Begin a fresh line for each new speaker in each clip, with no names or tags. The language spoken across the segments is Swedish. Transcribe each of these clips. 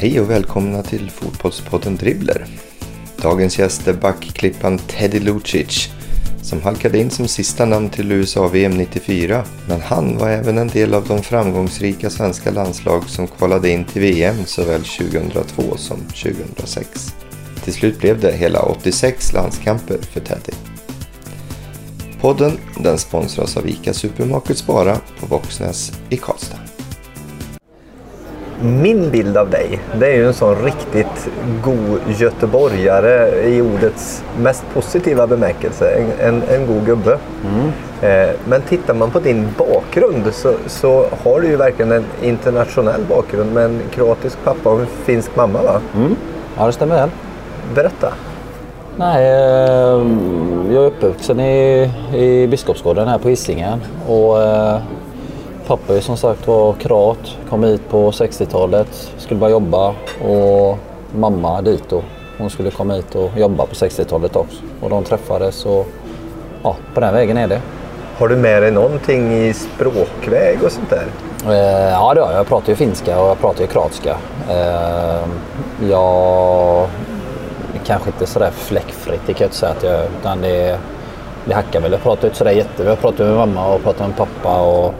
Hej och välkomna till Fotbollspodden Dribbler. Dagens gäst är backklippan Teddy Lucic som halkade in som sista namn till USA-VM 94. Men han var även en del av de framgångsrika svenska landslag som kvalade in till VM såväl 2002 som 2006. Till slut blev det hela 86 landskamper för Teddy. Podden den sponsras av ICA Supermarket Spara på Våxnäs i Karlstad.
Min bild av dig, det är ju en sån riktigt god göteborgare i ordets mest positiva bemärkelse. En, en, en god gubbe. Eh, men tittar man på din bakgrund så, så har du ju verkligen en internationell bakgrund med en kroatisk pappa och en finsk mamma va?
Ja, det stämmer väl.
Berätta.
Nej, eh, jag är uppvuxen i, i Biskopsgården här på Hisingen. Och, eh, pappa är som sagt var kroat, kom hit på 60-talet, skulle bara jobba. Och mamma dito. Hon skulle komma hit och jobba på 60-talet också. Och de träffades och ja, på den vägen är det.
Har du med dig någonting i språkväg och sånt där?
Eh, ja, det har jag. Jag pratar ju finska och jag pratar ju kroatiska. Eh, jag kanske inte sådär fläckfritt, det kan jag inte säga att jag utan det, det hackar väl. Jag pratar inte sådär jätte... Jag pratar med mamma och pratar med pappa och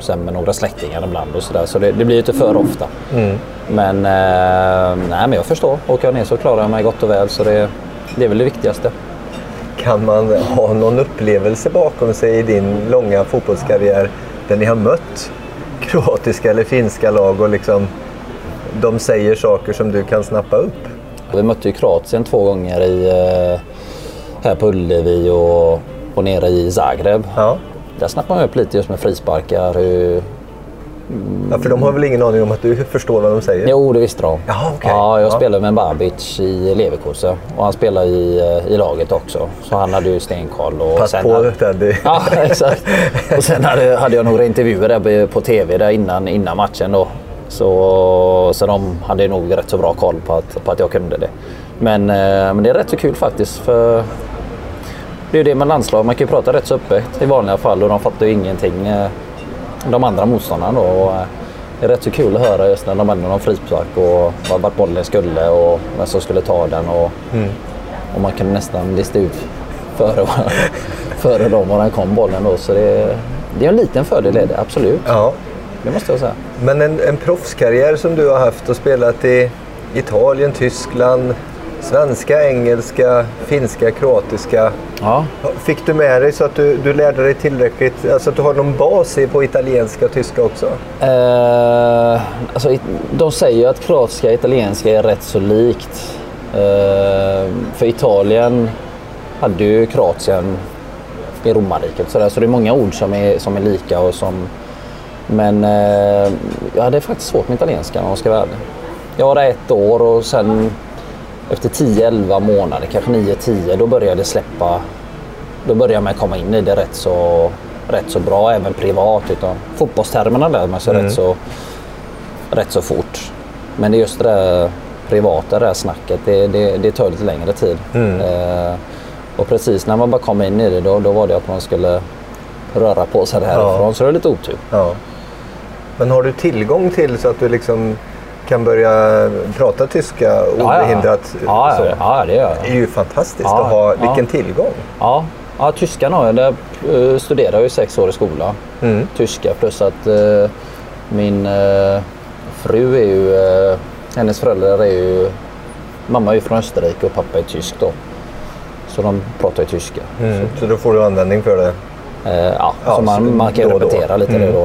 sen med några släktingar ibland och sådär. Så det, det blir inte för ofta. Men, eh, nej, men jag förstår. Åker jag ner så klarar jag mig gott och väl så det, det är väl det viktigaste.
Kan man ha någon upplevelse bakom sig i din långa fotbollskarriär där ni har mött kroatiska eller finska lag och liksom de säger saker som du kan snappa upp?
Vi mötte ju Kroatien två gånger i, eh, här på Ullevi och, och nere i Zagreb.
Ja.
Där snappade man upp lite just med frisparkar. Hur...
ja, för de har väl ingen aning om att du förstår vad de säger?
Jo, det visste de.
Jaha, okej.
Ja, jag
Ja.
spelade med Babic i Leverkusen och han spelade i, eh, i laget också. Så han hade ju stenkoll. Och
Pass
sen
på
hade...
Teddy.
Ja, exakt. Och sen hade, hade jag några intervjuer där på tv där innan, innan matchen. Då. Så, så de hade nog rätt så bra koll på att, på att jag kunde det. Men, eh, men det är rätt så kul faktiskt. För det är ju det med landslag, man kan ju prata rätt så öppet i vanliga fall och de fattar ju ingenting. eh, De andra motståndarna då. Och, eh, det är rätt så kul att höra just när de hade någon frispark och vart bollen skulle och vem som skulle ta den. Och, och man kan nästan lista ut före, före dem var den kom bollen då. Så det, det är en liten fördel är det, absolut.
Ja.
Det måste jag säga.
Men en, en proffskarriär som du har haft och spelat i Italien, Tyskland, svenska, engelska, finska, kroatiska.
Ja,
Fick du med dig så att du, du lärde dig tillräckligt, alltså att du har någon bas i på italienska och tyska också?
Eh, alltså, de säger ju att kroatiska och italienska är rätt så likt. Eh, för Italien hade ju Kroatien i romarriket. Så, där, så det är många ord som är, som är lika. Och som, men eh, jag hade faktiskt svårt med italienska om jag ska vara ärlig. Jag var där ett år och sen efter 10-11 månader, kanske 9-10, då började det släppa. Då började man komma in i det rätt så, rätt så bra, även privat. Utan fotbollstermerna lär man sig rätt, så, rätt så fort. Men det är just det där privata det där snacket, det, det, det tar lite längre tid. Eh, och precis när man bara kom in i det, då, då var det att man skulle röra på sig härifrån. Så det är lite otur.
Ja. Men har du tillgång till så att du liksom kan börja prata tyska obehindrat?
Ja,
så?
ja, ja, det gör
Det är
jag.
ju fantastiskt
Ja,
att ha,
ja.
vilken tillgång.
Ja, ja tyskan har jag. Där eh, studerade jag i sex år i skolan.
Mm.
Tyska plus att eh, min eh, fru är ju... Eh, hennes föräldrar är ju... Mamma är ju från Österrike och pappa är tysk då. Så de pratar ju tyska.
Mm. Så då får du användning för det.
Eh, ja,
Ja,
så
så
man, man kan ju
då då.
repetera lite
Mm.
då.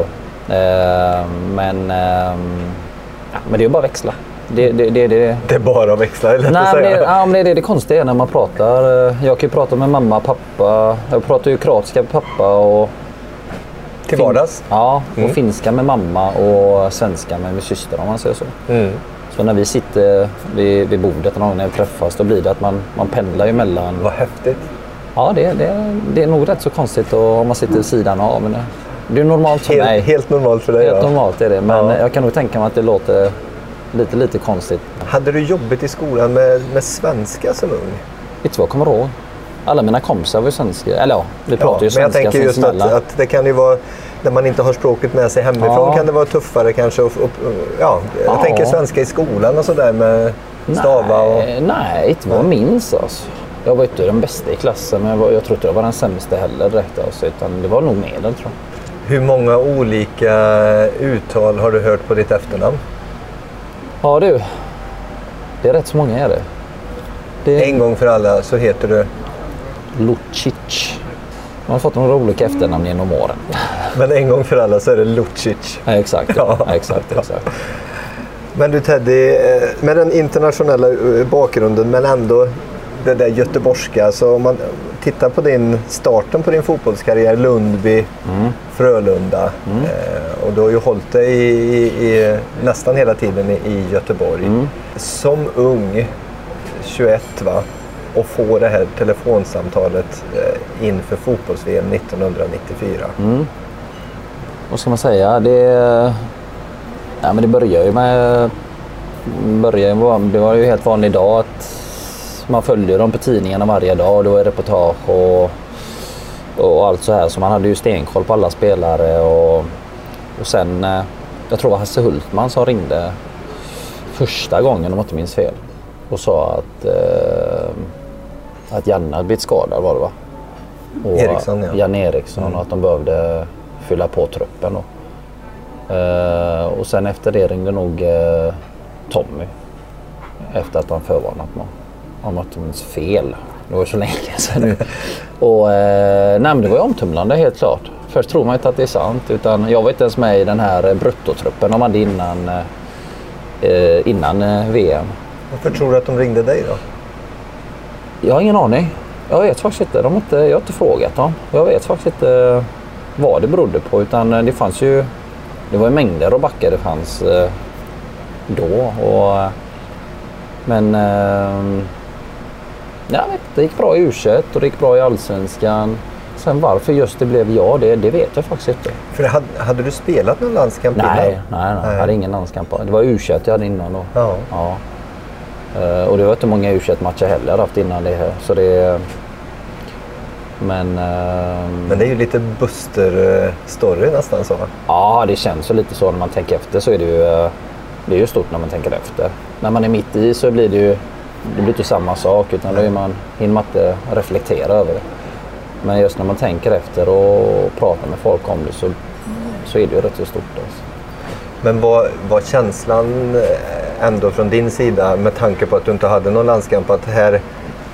Eh, men, ehm, ja, men det är bara att växla. Det, det, det, det,
Det är bara att växla, lätt
Nej, men det, ja, men det är det, det konstiga är när man pratar. Jag kan ju prata med mamma, pappa. Jag pratar ju kroatiska med pappa och,
Till vardags.
ja, och
Mm.
finska med mamma och svenska med min syster om man säger så.
Mm.
Så när vi sitter vid, vid bordet någon gång när vi träffas då blir det att man, man pendlar ju mellan...
Vad häftigt.
Ja, det, det, det är nog rätt så konstigt och om man sitter vid sidan av. Men det, är normalt för mig.
Helt, helt normalt för dig.
Helt
ja.
normalt är det. Men
Ja.
jag kan nog tänka mig att det låter lite, lite konstigt.
Hade du jobbigt i skolan med, med svenska som ung?
Du vad jag kommer ihåg? Alla mina kompisar var ju svenska. Eller ja, vi pratar ju
men jag
svenska
tänker just att, att det kan ju vara när man inte har språket med sig hemifrån
Ja.
kan det vara tuffare kanske. att upp, ja, jag
Ja.
tänker svenska i skolan och sådär med stava och...
Nej, nej, inte vad jag minns alltså. Jag var inte den bästa i klassen, men jag, var, jag tror inte jag var den sämsta heller direkt. Alltså, utan det var nog medel tror jag.
Hur många olika uttal har du hört på ditt efternamn?
Ja du, det är rätt så många är det. Det
En gång för alla så heter du,
Lucic. Man har fått några olika efternamn genom åren.
men en gång för alla så är det Lucic.
Ja, exakt, ja.
Ja.
exakt, exakt.
Men du Teddy, eh, med den internationella eh, bakgrunden men ändå det där göteborgska. Så om man tittar på din starten på din fotbollskarriär, Lundby, Frölunda. Eh, och du har ju hållit dig i, i, nästan hela tiden i, Göteborg. Som ung, 21 va, och få det här telefonsamtalet eh, inför fotbolls-VM 1994.
Vad ska man säga? Det, ja, men det börjar ju med... Börjar, det var ju helt vanlig dag att man följde dem på tidningarna varje dag. och Det var reportage och, och allt så här. Så man hade ju stenkoll på alla spelare. Och, och sen, eh, jag tror det var Hasse Hultman som ringde första gången om jag inte minns fel. Och sa att, eh, att Janne hade blivit skadad var det va? Och
Eriksson, ja.
Jan Eriksson och att de behövde fylla på truppen då. Eh, och sen efter det ringde nog eh, Tommy. Efter att han förvarnat mig. Om jag inte minns fel. Det var så länge sedan nu. Och, eh, nej, det var ju omtumlande helt klart. Först tror man inte att det är sant. Utan jag var inte ens med i den här bruttotruppen de hade innan, eh, innan eh, VM.
Varför tror du att de ringde dig då?
Jag har ingen aning. Jag vet faktiskt inte. De inte jag har inte frågat dem. Jag vet faktiskt inte vad det berodde på. Utan det fanns ju... Det var ju mängder av backar det fanns eh, då. Och, eh, men... Eh, jag vet. Det gick bra i u och det gick bra i Allsvenskan. Sen varför just det blev jag, det, det vet jag faktiskt inte.
För hade, hade du spelat någon landskamp
Nej, nej,
innan?
nej. Jag hade ingen landskamp. Det var u jag hade innan då.
Ja.
Ja. Eh, och det var inte många u matcher heller jag haft innan det här. Så det... Men... ehm,
Men det är ju lite Buster-story nästan så.
Ja, det känns ju lite så när man tänker efter så är det ju... eh, Det är ju stort när man tänker efter. När man är mitt i så blir det ju... Det blir inte samma sak utan då är man, hinner man inte reflektera över det. Men just när man tänker efter och pratar med folk om det så, så är det ju rätt så stort. Alltså.
Men var, var känslan eh, ändå från din sida med tanke på att du inte hade någon landskamp att här,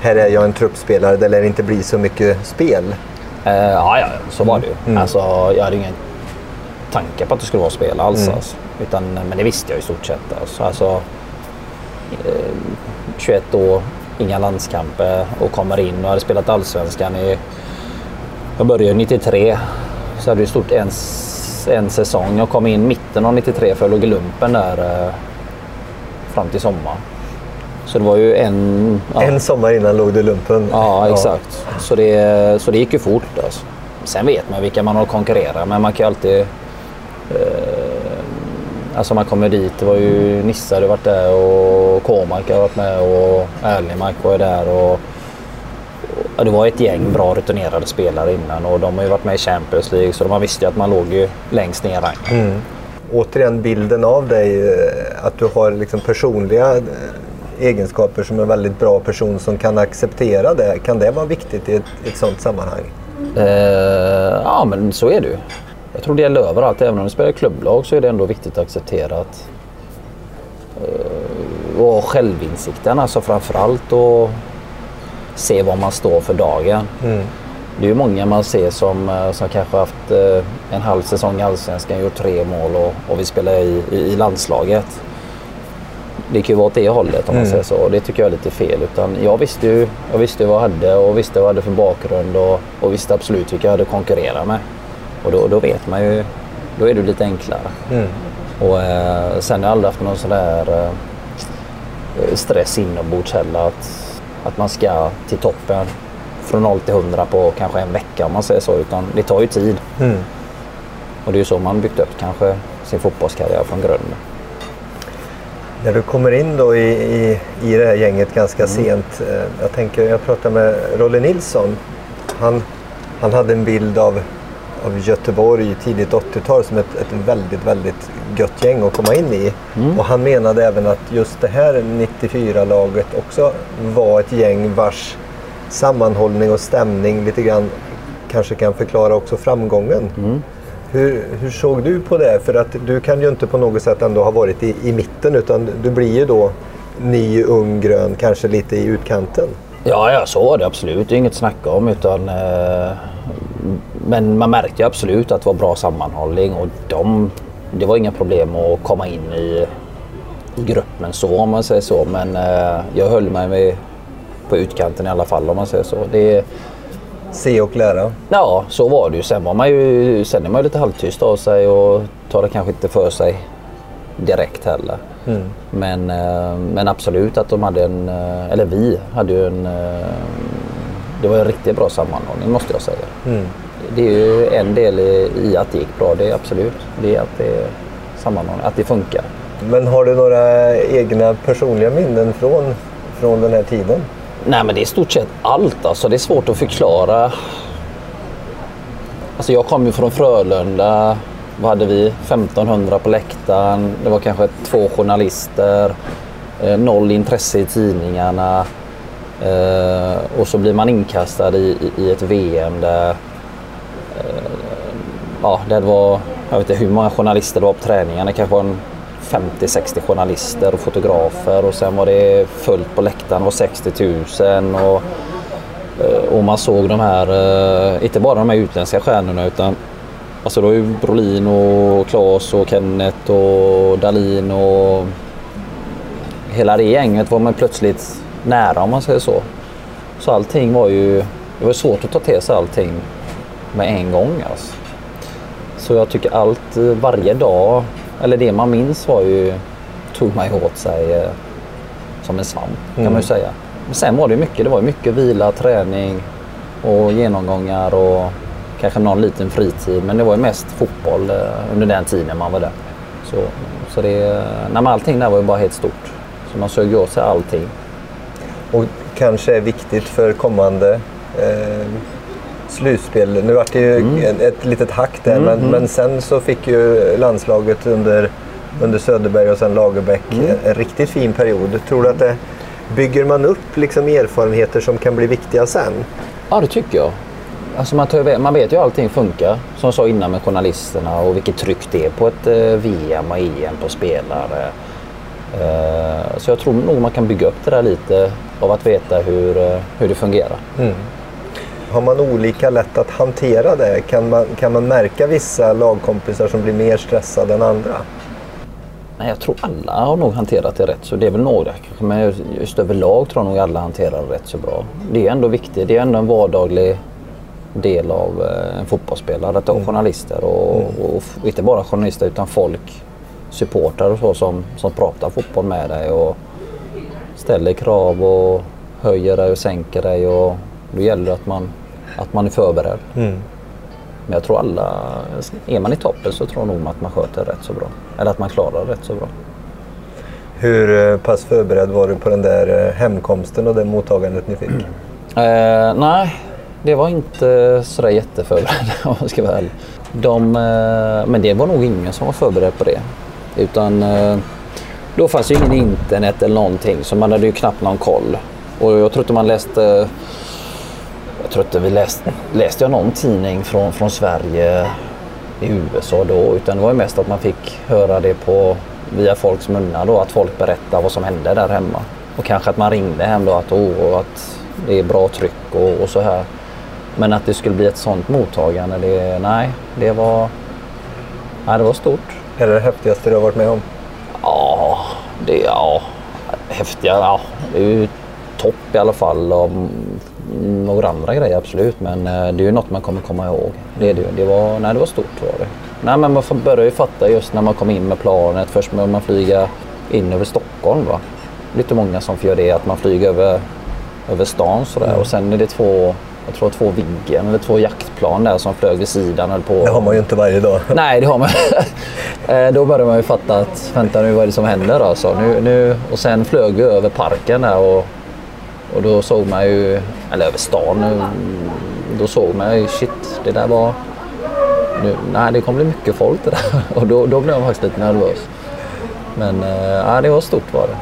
här är jag en truppspelare, det lär inte bli så mycket spel.
Eh, ja, ja, så var det ju.
Mm.
Alltså, jag hade ingen tanke på att det skulle vara spel alls.
Mm.
Alltså. Utan, men det visste jag i stort sett. Alltså, alltså, eh, 21 år, inga landskamper och kommer in och hade spelat allsvenskan i... Jag började 93. Så hade det stort en, en säsong. Jag kom in mitten av 93 för jag låg i lumpen där eh, fram till sommaren. Så det var ju en... ja.
En sommar innan låg du i lumpen.
Ja, exakt. Så, det, så det gick ju fort. Alltså. Sen vet man vilka man har att konkurrera med. Man kan ju alltid... Eh, alltså man kommer dit. Det var ju Nissa hade varit där och Kåmark har varit med och Erlingmark var ju där. Och, och det var ett gäng bra rutinerade spelare innan och de har ju varit med i Champions League så man visste ju att man låg ju längst ner i ranken.
Återigen bilden av dig, eh, att du har liksom personliga eh, egenskaper som en väldigt bra person som kan acceptera det. Kan det vara viktigt i ett, ett sådant sammanhang?
Eh, ja, men så är det ju. Jag tror det gäller överallt. Även om du spelar i klubblag så är det ändå viktigt att acceptera att... Eh, och självinsikten alltså framförallt och se vad man står för dagen. Det är ju många man ser som, eh, som kanske haft eh, en halv säsong i Allsvenskan, gjort tre mål och, och vill spela i, i, i landslaget. Det kan ju vara åt det hållet om man säger så. Och det tycker jag är lite fel. Utan jag visste ju jag visste vad jag hade och visste vad jag hade för bakgrund och, och visste absolut vilka jag hade att konkurrera med. Och då, då vet man ju, då är det lite enklare. Och eh, sen har jag aldrig haft någon sån där eh, stress inombords heller. Att, att man ska till toppen från 0 till 100 på kanske en vecka om man säger så. Utan det tar ju tid. Och det är ju så man byggt upp kanske sin fotbollskarriär från grunden.
När du kommer in då i, i, i det här gänget ganska sent. eh, Jag tänker, jag pratade med Rolle Nilsson. Han, han hade en bild av av Göteborg tidigt 80-tal som ett, ett väldigt, väldigt gött gäng att komma in i. Och han menade även att just det här 94-laget också var ett gäng vars sammanhållning och stämning lite grann kanske kan förklara också framgången. Hur, hur såg du på det? För att du kan ju inte på något sätt ändå ha varit i, i mitten utan du blir ju då ny, ung, grön, kanske lite i utkanten.
Ja, ja, så var det absolut. Det är inget att snacka om. Utan, eh, men man märkte absolut att det var bra sammanhållning och de, det var inga problem att komma in i, gruppen så om man säger så. Men eh, jag höll mig med, på utkanten i alla fall om man säger så. Det,
Se och lära.
ja, så var det ju. Sen, var man ju, sen är man ju lite halvtyst av sig och tar det kanske inte för sig direkt heller. Men, eh, men absolut att de hade en, eh, eller vi hade ju en, eh, det var en riktigt bra sammanhållning måste jag säga. Det är ju en del i, i att det gick bra, det är absolut. Det är att det är sammanhållning, att det funkar.
Men har du några egna personliga minnen från, från den här tiden?
Nej men det är i stort sett allt alltså. Det är svårt att förklara. Alltså jag kom ju från Frölunda. Vad hade vi? 1500 på läktaren. Det var kanske två journalister. Eh, noll intresse i tidningarna. Eh, och så blir man inkastad i, i, ett VM där ja, det var, jag vet inte hur många journalister det var på träningarna. Det kanske var en 50-60 journalister och fotografer och sen var det fullt på läktaren, det var 60 000 och, eh, och man såg de här, eh, inte bara de här utländska stjärnorna utan alltså det var ju Brolin och Klas och Kenneth och Dalin och hela det gänget var man plötsligt nära om man säger så. Så allting var ju, det var svårt att ta till sig allting med en gång alltså. Så jag tycker allt, eh, varje dag, eller det man minns var ju, tog man ju åt sig eh, som en svamp kan man ju säga. Men sen var det ju mycket, det var mycket vila, träning och genomgångar och kanske någon liten fritid. Men det var ju mest fotboll eh, under den tiden man var där. Så, så det, nej, allting där var ju bara helt stort. Så man sög åt sig allting.
Och kanske är viktigt för kommande eh, slutspel. Nu vart det ju ett, ett litet hack där men, men sen så fick ju landslaget under, under Söderberg och sen Lagerbäck en, en riktigt fin period. Tror du att det bygger man upp liksom erfarenheter som kan bli viktiga sen?
Ja, det tycker jag. Alltså man, tar, man vet ju hur allting funkar. Som jag sa innan med journalisterna och vilket tryck det är på ett eh, VM och EM på spelare. Eh, så jag tror nog man kan bygga upp det där lite av att veta hur, eh, hur det fungerar.
Har man olika lätt att hantera det? Kan man, kan man märka vissa lagkompisar som blir mer stressade än andra?
Nej, jag tror alla har nog hanterat det rätt så. Det är väl några kanske, men just överlag tror jag nog alla hanterar det rätt så bra. Det är ändå viktigt. Det är ändå en vardaglig del av eh, en fotbollsspelare att ha journalister och, och, f- inte bara journalister utan folk, supportrar och så som, som pratar fotboll med dig och ställer krav och höjer dig och sänker dig och då gäller det att man, att man är förberedd. Men jag tror alla, är man i toppen så tror jag nog att man sköter rätt så bra. Eller att man klarar rätt så bra.
Hur eh, pass förberedd var du på den där eh, hemkomsten och det mottagandet ni fick?
Eh, nej, det var inte sådär jätteförberedd om jag ska vara ärlig. De, eh, men det var nog ingen som var förberedd på det. Utan eh, då fanns ju ingen internet eller någonting så man hade ju knappt någon koll. Och jag tror inte man läste tror inte vi läste, läste jag någon tidning från, från Sverige i USA då utan det var ju mest att man fick höra det på via folks munnar då att folk berättar vad som hände där hemma. Och kanske att man ringde hem då att, oh, att det är bra tryck och, och så här. Men att det skulle bli ett sånt mottagande, det, nej, det var, nej, det var stort.
Är det det häftigaste du har varit med om?
Ja, det ja, häftiga. Ja, det är ju topp i alla fall. Och några andra grejer absolut, men eh, det är ju något man kommer komma ihåg. Det, är det, det, var, nej, det var stort var det. Nej, men man börjar ju fatta just när man kom in med planet. Först när man flyga in över Stockholm. Va? Lite många som får göra det, att man flyger över, över stan sådär. Och sen är det två, jag tror två Viggen eller två jaktplan där som flög vid sidan. På.
Det har man ju inte varje dag.
Nej, det har man Eh, Då började man ju fatta att vänta nu vad är det som händer alltså. Nu, nu, och sen flög vi över parken där och, och då såg man ju, eller över stan, nu, då såg man ju shit, det där var, nu, nej, det kommer bli mycket folk det där. Och då, då blev jag faktiskt lite nervös. Men eh, ja, det var stort var det.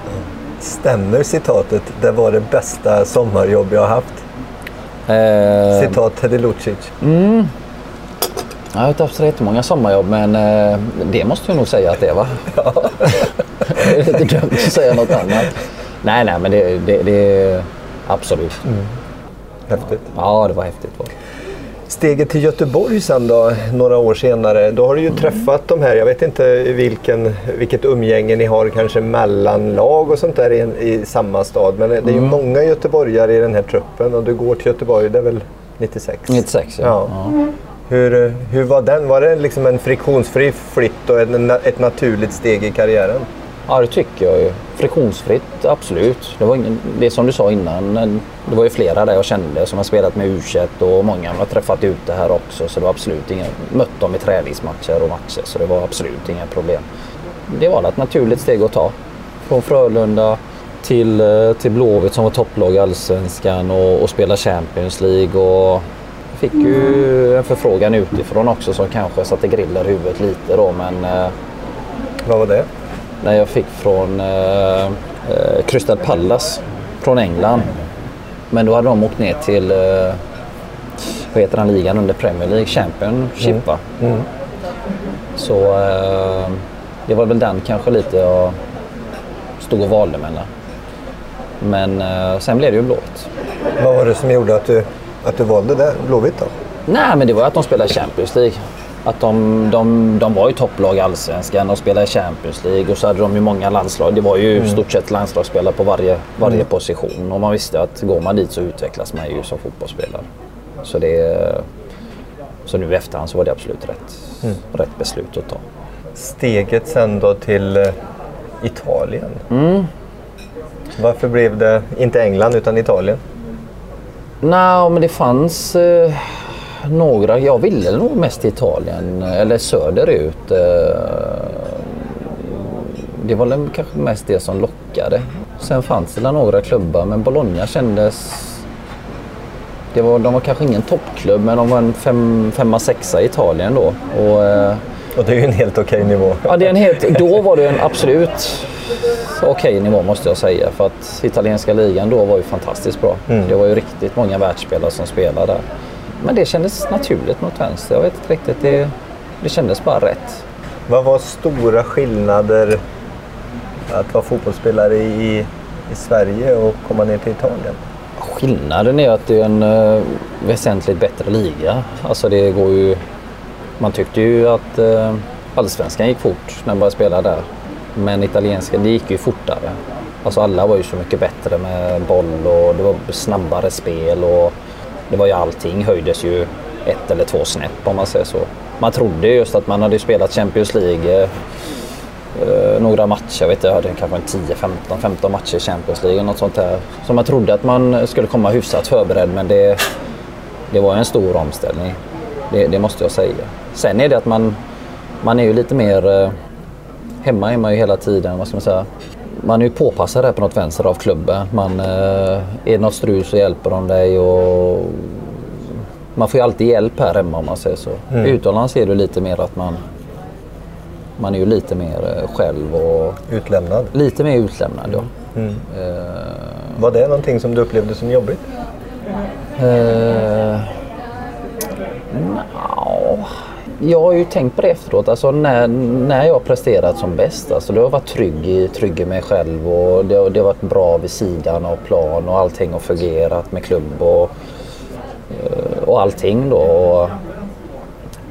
Stämmer citatet “Det var det bästa sommarjobb jag har haft”?
Eh,
Citat Teddy Lucic.
jag har inte haft så jättemånga sommarjobb men eh, det måste jag nog säga att det var. det är lite dumt att säga något annat. Nej, nej, men det, det, det absolut.
Häftigt.
Ja, det var häftigt. Var.
Steget till Göteborg sen då, några år senare. Då har du ju träffat de här, jag vet inte vilken, vilket umgänge ni har kanske mellan lag och sånt där i, i samma stad. Men det är ju många göteborgare i den här truppen och du går till Göteborg, det är väl 96?
96 ja.
Ja.
ja.
Hur, hur var den? Var det liksom en friktionsfri flytt och en, ett naturligt steg i karriären?
Ja, det tycker jag ju. Friktionsfritt, absolut. Det var ingen, det som du sa innan, det var ju flera där jag kände som har spelat med u och många har träffat ute här också. Så det var absolut inga, mött dem i träningsmatcher och matcher så det var absolut inga problem. Det var ett naturligt steg att ta. Från Frölunda till, eh, till Blåvitt som var topplag i Allsvenskan och, och spela Champions League. Och fick ju en förfrågan utifrån också som kanske satte griller i huvudet lite då men eh,
Vad var det?
När jag fick från eh, eh, Crystal Palace från England. Men då hade de åkt ner till, eh, vad heter den ligan under Premier League, Championship va? Så eh, det var väl den kanske lite jag stod och valde mellan. Men eh, sen blev det ju Blåvitt.
Vad var det som gjorde att du, att du valde det? Blåvitt då?
Nej, men det var att de spelade Champions League. Att de, de, de var ju topplag i Allsvenskan, de spelade Champions League och så hade de ju många landslag. Det var ju i stort sett landslagsspelare på varje, varje position och man visste att går man dit så utvecklas man ju som fotbollsspelare. Så, det, så nu i efterhand så var det absolut rätt, rätt beslut att ta.
Steget sen då till eh, Italien. Varför blev det inte England utan Italien?
Nej, men det fanns eh, några. Jag ville nog mest till Italien eller söderut. Eh, det var väl kanske mest det som lockade. Sen fanns det några klubbar, men Bologna kändes... Det var, de var kanske ingen toppklubb, men de var en fem, femma, sexa i Italien då. Och, eh,
Och det är ju en helt okej nivå.
Ja, det är en helt, då var det en absolut okej nivå måste jag säga. För att italienska ligan då var ju fantastiskt bra. Det var ju riktigt många världsspelare som spelade där. Men det kändes naturligt mot vänster. Jag vet inte riktigt. Det, det kändes bara rätt.
Vad var stora skillnader att vara fotbollsspelare i, i Sverige och komma ner till Italien?
Skillnaden är att det är en uh, väsentligt bättre liga. Alltså det går ju... Man tyckte ju att uh, allsvenskan gick fort när man började spela där. Men italienska, det gick ju fortare. Alltså alla var ju så mycket bättre med boll och det var snabbare spel och det var ju allting höjdes ju ett eller två snäpp om man säger så. Man trodde just att man hade spelat Champions League eh, några matcher, jag vet inte, jag hade kanske en 10, 15, 15 matcher i Champions League eller något sånt där. Så man trodde att man skulle komma hyfsat förberedd men det, det var en stor omställning. Det, det måste jag säga. Sen är det att man, man är ju lite mer... eh, Hemma är man ju hela tiden, vad ska man säga? Man är ju påpassad där på något vänster av klubben. Man, eh, är det något strul så hjälper de dig och man får ju alltid hjälp här hemma om man säger så. Utomlands är det lite mer att man, man är ju lite mer eh, själv och
Utlämnad.
lite mer utlämnad. Ja.
Var det någonting som du upplevde som jobbigt?
Nja, jag har ju tänkt på det efteråt. Alltså när, när jag har presterat som bäst. Alltså, då har jag varit trygg i, trygg i mig själv och det, har- det har varit bra vid sidan av plan och allting har fungerat med klubb och, eh, och allting då. Och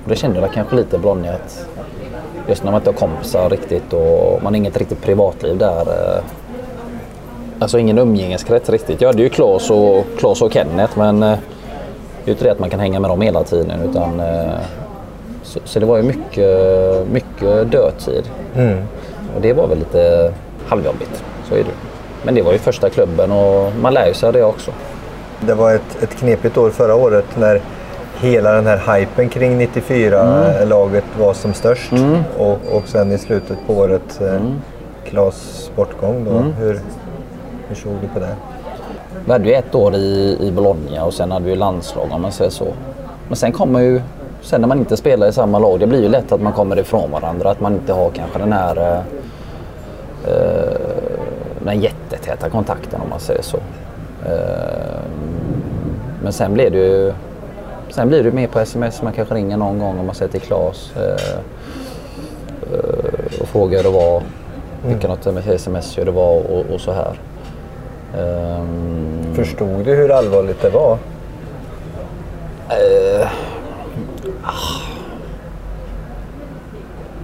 då kände jag kanske lite Bologna att just när man inte har kompisar riktigt och man har inget riktigt privatliv där. Eh, alltså ingen umgängeskrets riktigt. Jag hade ju Klas och, Klas och Kenneth men eh, det är ju inte det att man kan hänga med dem hela tiden utan så, så det var ju mycket, mycket dödtid. Och det var väl lite halvjobbigt. Så är det. Men det var ju första klubben och man lär ju sig av det också.
Det var ett, ett knepigt år förra året när hela den här hypen kring 94-laget var som störst. Och, och sen i slutet på året, eh, Klas bortgång. Då. Hur, hur såg du på det?
Vi hade ju ett år i, i Bologna och sen hade vi landslag om man säger så. Men sen kommer ju sen när man inte spelar i samma lag, det blir ju lätt att man kommer ifrån varandra. Att man inte har kanske den här eh, eh den jättetäta kontakten om man säger så. Eh, men sen blir det ju Sen blir det mer på sms. Man kanske ringer någon gång om man säger till Klas eh, eh, och frågar hur det var. Skicka något sms hur det var och, och så här.
Um, Förstod du hur allvarligt det var?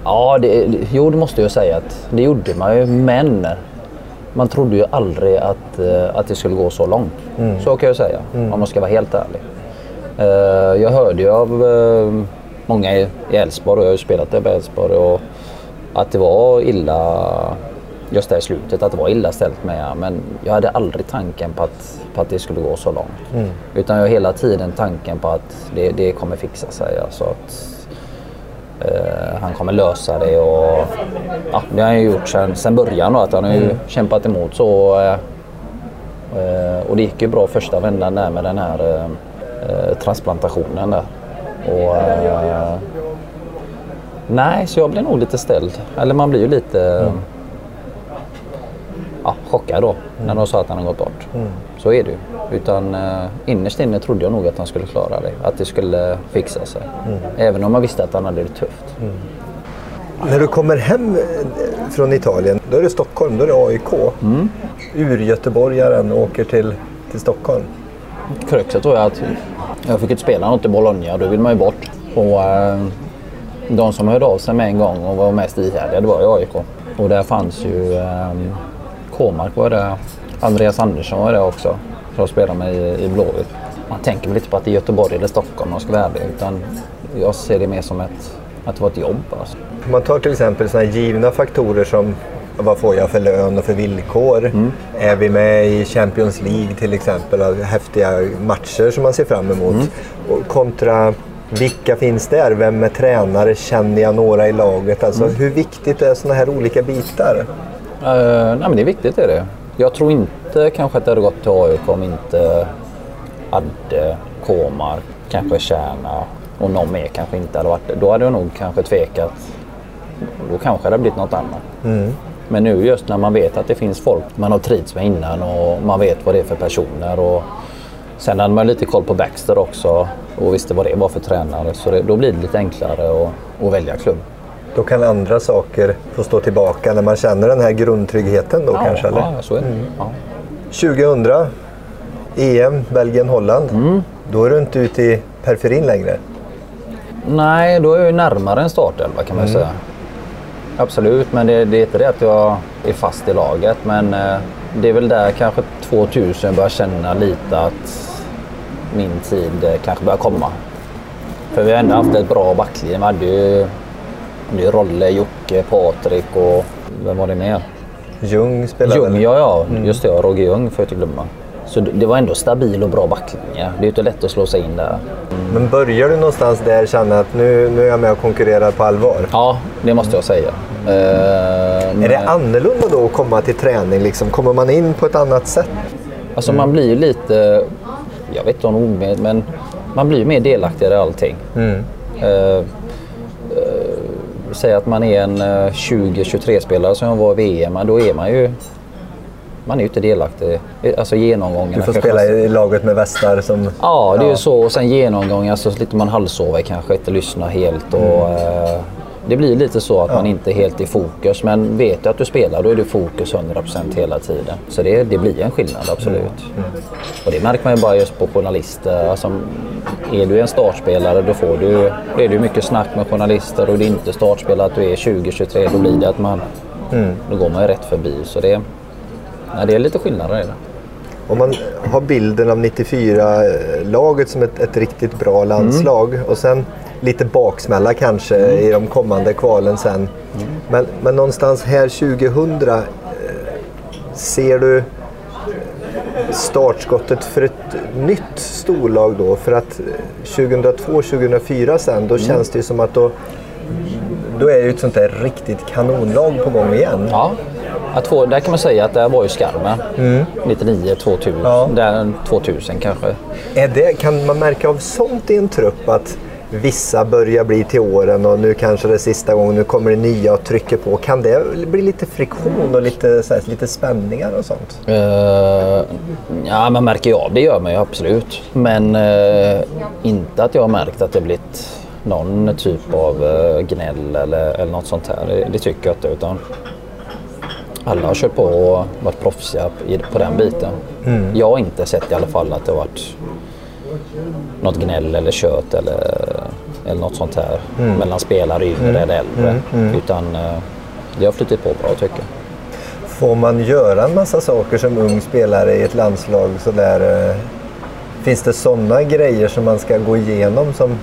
Ja, det, jo det måste jag säga att det gjorde man ju. Men man trodde ju aldrig att, uh, att det skulle gå så långt. Mm. Så kan jag säga mm. om man ska vara helt ärlig. Uh, jag hörde ju av många i Elfsborg och jag har ju spelat där på Elfsborg och att det var illa just där i slutet att det var illa ställt med Men jag hade aldrig tanken på att, på att det skulle gå så långt. Mm. Utan jag har hela tiden tanken på att det, det kommer fixa sig. Alltså att eh, han kommer lösa det och ja, det har han ju gjort sedan, sedan början. Då, att han har ju mm. kämpat emot så. Eh, eh, och det gick ju bra första vändan där med den här eh, transplantationen där. Och, nej, så jag blev nog lite ställd. Eller man blir ju lite mm ja, chockad då mm. när de sa att han har gått bort. Mm. Så är det ju. Utan uh, innerst inne trodde jag nog att han skulle klara det. Att det skulle fixa sig. Mm. Även om man visste att han hade det tufft. Mm.
När du kommer hem eh, från Italien, då är det Stockholm, då är det AIK. Mm. Ur-göteborgaren åker till, till Stockholm.
Kruxet tror jag att jag fick inte spela något i Bologna, då vill man ju bort. Och, uh, de som hörde av sig med en gång och var mest ihärdiga, det var ju AIK. Och där fanns ju um, Kåmark var det. Andreas Andersson var det också. För att spela med i, i Blåvitt. Man tänker väl lite på att det är Göteborg eller Stockholm man ska vara ärlig. Utan jag ser det mer som ett, att det var ett jobb. Alltså.
Om man tar till exempel sådana givna faktorer som vad får jag för lön och för villkor? Mm. Är vi med i Champions League till exempel? Häftiga matcher som man ser fram emot. Mm. Och kontra vilka finns där? Vem är tränare? Känner jag några i laget? Alltså, mm. Hur viktigt är sådana här olika bitar?
Uh, nej, men det är viktigt är det. Jag tror inte kanske att det hade gått till AIK om inte Adde, Komar, kanske Kärna och någon mer kanske inte hade varit det. Då hade jag nog kanske tvekat. Då kanske det hade blivit något annat. Mm. Men nu just när man vet att det finns folk man har trivts med innan och man vet vad det är för personer. Och sen hade man lite koll på Baxter också och visste vad det var för tränare. Så det, då blir det lite enklare att, att välja klubb.
Då kan andra saker få stå tillbaka när man känner den här grundtryggheten då
ja,
kanske? Eller?
Ja, så är det. Mm. Ja.
2000, EM, Belgien-Holland. Mm. Då är du inte ute i periferin längre?
Nej, då är jag närmare en startelva kan man mm. säga. Absolut, men det, det är inte det att jag är fast i laget. Men eh, det är väl där kanske 2000 jag börjar känna lite att min tid eh, kanske börjar komma. För vi har ändå haft ett bra backlinje. Vi hade ju Rolle, Jocke, Patrik och vem var det mer?
Ljung spelade
Ljung, ja, ja. Mm. Just det. Ja, Roger Ljung får jag inte glömma. Så det var ändå stabil och bra backlinje. Det är inte lätt att slå sig in där.
Men börjar du någonstans där känna att nu, nu är jag med och konkurrerar på allvar?
Ja, det måste jag säga.
Mm. Uh, är det annorlunda då att komma till träning? Liksom? Kommer man in på ett annat sätt?
Alltså mm. man blir lite, jag vet inte om omedvetet, men man blir mer delaktig i allting. Mm. Uh, säga att man är en 20-23 eh, spelare som var i VM, då är man ju man är ju inte delaktig. Alltså genomgången.
Du får spela i laget med västar som...
Ja, det är ju så. Och sen genomgången så sitter man halvsova kanske, inte lyssnar helt. Och, mm. eh, det blir lite så att ja. man inte är helt i fokus. Men vet du att du spelar då är du fokus 100% hela tiden. Så det, det blir en skillnad, absolut. Mm. Mm. Och det märker man ju bara just på journalister. Alltså, är du en startspelare då får du, då är det mycket snack med journalister och är inte startspelare att du är 20-23 då blir det att man... Mm. Då går man ju rätt förbi. Så det, nej, det är lite skillnader i det.
Om man har bilden av 94-laget som ett, ett, riktigt bra landslag mm. och sen lite baksmälla kanske mm. i de kommande kvalen sen. Mm. Men, men någonstans här 2000 eh, ser du startskottet för ett nytt storlag då? För att 2002-2004 sen, då mm. känns det ju som att då, då är ju ett sånt där riktigt kanonlag på gång igen.
Ja, att få, där kan man säga att det var ju Skarmen. Mm. 99, 2000, ja. där, 2000 kanske.
Är det, kan man märka av sånt i en trupp att vissa börjar bli till åren och nu kanske det är sista gången, nu kommer det nya och trycker på. Kan det bli lite friktion och lite, så här, lite spänningar och sånt?
Uh, ja, man märker ju av det gör man ju absolut. Men uh, inte att jag har märkt att det blivit någon typ av uh, gnäll eller, eller något sånt här. Det, det tycker jag inte. Utan alla har kört på och varit proffsiga på den biten. Mm. Jag har inte sett i alla fall att det har varit något gnäll eller kött eller, eller något sånt här mm. mellan spelare yngre mm. eller äldre. Mm. mm. Utan eh, det har flyttat på bra tycker jag.
Får man göra en massa saker som ung spelare i ett landslag sådär? Eh, finns det sådana grejer som man ska gå igenom som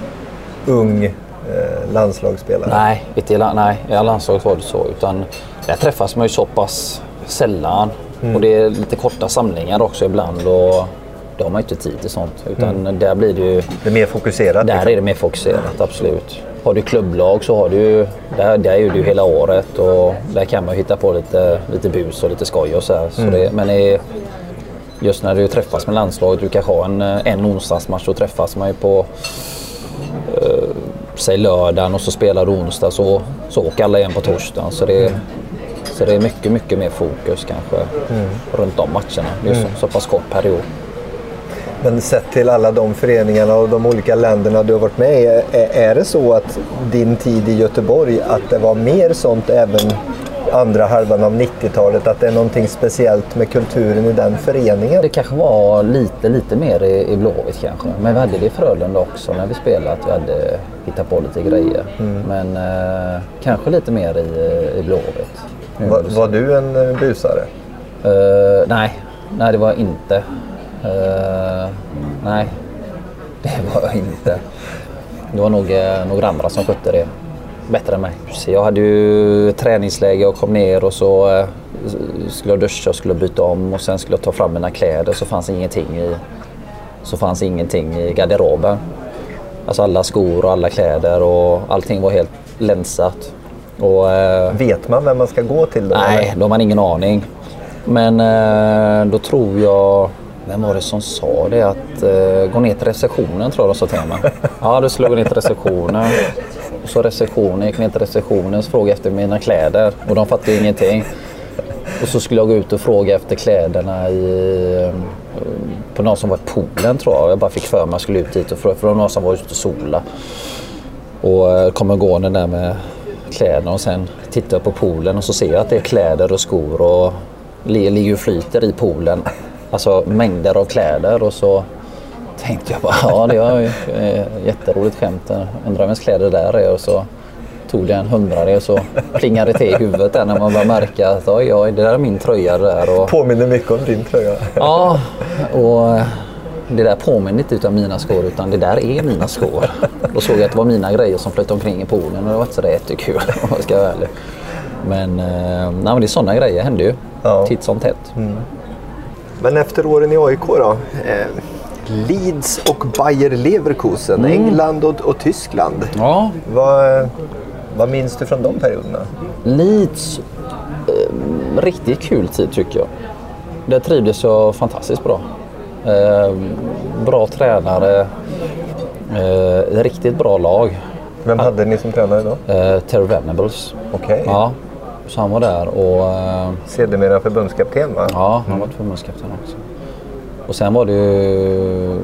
ung eh, landslagsspelare?
Nej, inte i, nej, i landslaget var det så. Utan där träffas man ju så pass sällan. Mm. Och det är lite korta samlingar också ibland. Och då har man inte tid till sånt. Utan mm. där blir det ju...
Det är mer fokuserat?
Där liksom. är det mer fokuserat, absolut. Har du klubblag så har du där, där är du hela året och där kan man hitta på lite, lite bus och lite skoj och så, här. så mm. det, Men det just när du träffas med landslaget, du kanske har en, en onsdagsmatch, så träffas man ju på eh, säg lördagen och så spelar du onsdag så, så åker alla igen på torsdagen. Så det, mm. så det är mycket, mycket mer fokus kanske mm. runt de matcherna. Det är mm. så, så pass kort period.
Men sett till alla de föreningarna och de olika länderna du har varit med i, är det så att din tid i Göteborg, att det var mer sånt även andra halvan av 90-talet, att det är någonting speciellt med kulturen i den föreningen?
Det kanske var lite, lite mer i, i Blåvitt kanske. Men vi hade det i Frölunda också när vi spelade, att vi hade hittat på lite grejer. Mm. Men eh, kanske lite mer i, i Blåvitt.
Var, var, du en eh, busare?
Uh, nej, nej det var jag inte. Uh, nej, det var jag inte. Det var nog uh, några andra som skötte det bättre än mig. Så jag hade ju träningsläge och kom ner och så uh, skulle jag duscha och skulle byta om och sen skulle jag ta fram mina kläder så fanns ingenting i, så fanns ingenting i garderoben. Alltså alla skor och alla kläder och allting var helt länsat. Och,
Vet man vem man ska gå till då?
Nej, eller? då har man ingen aning. Men då tror jag vem var det som sa det? Att eh, gå ner till receptionen tror jag de sa till mig. Ja, då skulle jag gå ner till receptionen. Och så receptionen, gick ner till receptionen och frågade efter mina kläder och de fattade ingenting. Och så skulle jag gå ut och fråga efter kläderna i, eh, på någon som var i poolen tror jag. Jag bara fick för mig att jag skulle ut dit och fråga för det var någon som var ute och sola. Och eh, kommer gående där med kläderna och sen tittar jag på poolen och så ser jag att det är kläder och skor och ligger och flyter i poolen alltså mängder av kläder och så tänkte jag bara, ja det var ju ett jätteroligt skämt. Undrar vems kläder det där är och så tog det en hundrade och så plingade det till i huvudet där när man började märka att oj, oj, det där är min tröja det där. Och,
Påminner mycket om din tröja.
Ja, och det där påminner inte utav mina skor utan det där är mina skor. Då såg jag att det var mina grejer som flöt omkring i poolen och det var inte så jättekul om jag ska vara ärlig. Men, eh, nej, men det är sådana grejer händer ju ja. titt som tätt. Mm.
Men efter åren i AIK då? Eh, Leeds och Bayer Leverkusen, mm. England och, och, Tyskland.
Ja.
Vad, vad minns du från de perioderna?
Leeds, eh, riktigt kul tid tycker jag. Där trivdes jag fantastiskt bra. Eh, bra tränare, eh, riktigt bra lag.
Vem hade ni som tränare då?
Eh, Terry Venables.
Okej. Okay.
Ja, han var där och... Eh,
Sedermera förbundskapten va?
Ja, han var förbundskapten också. Och sen var det ju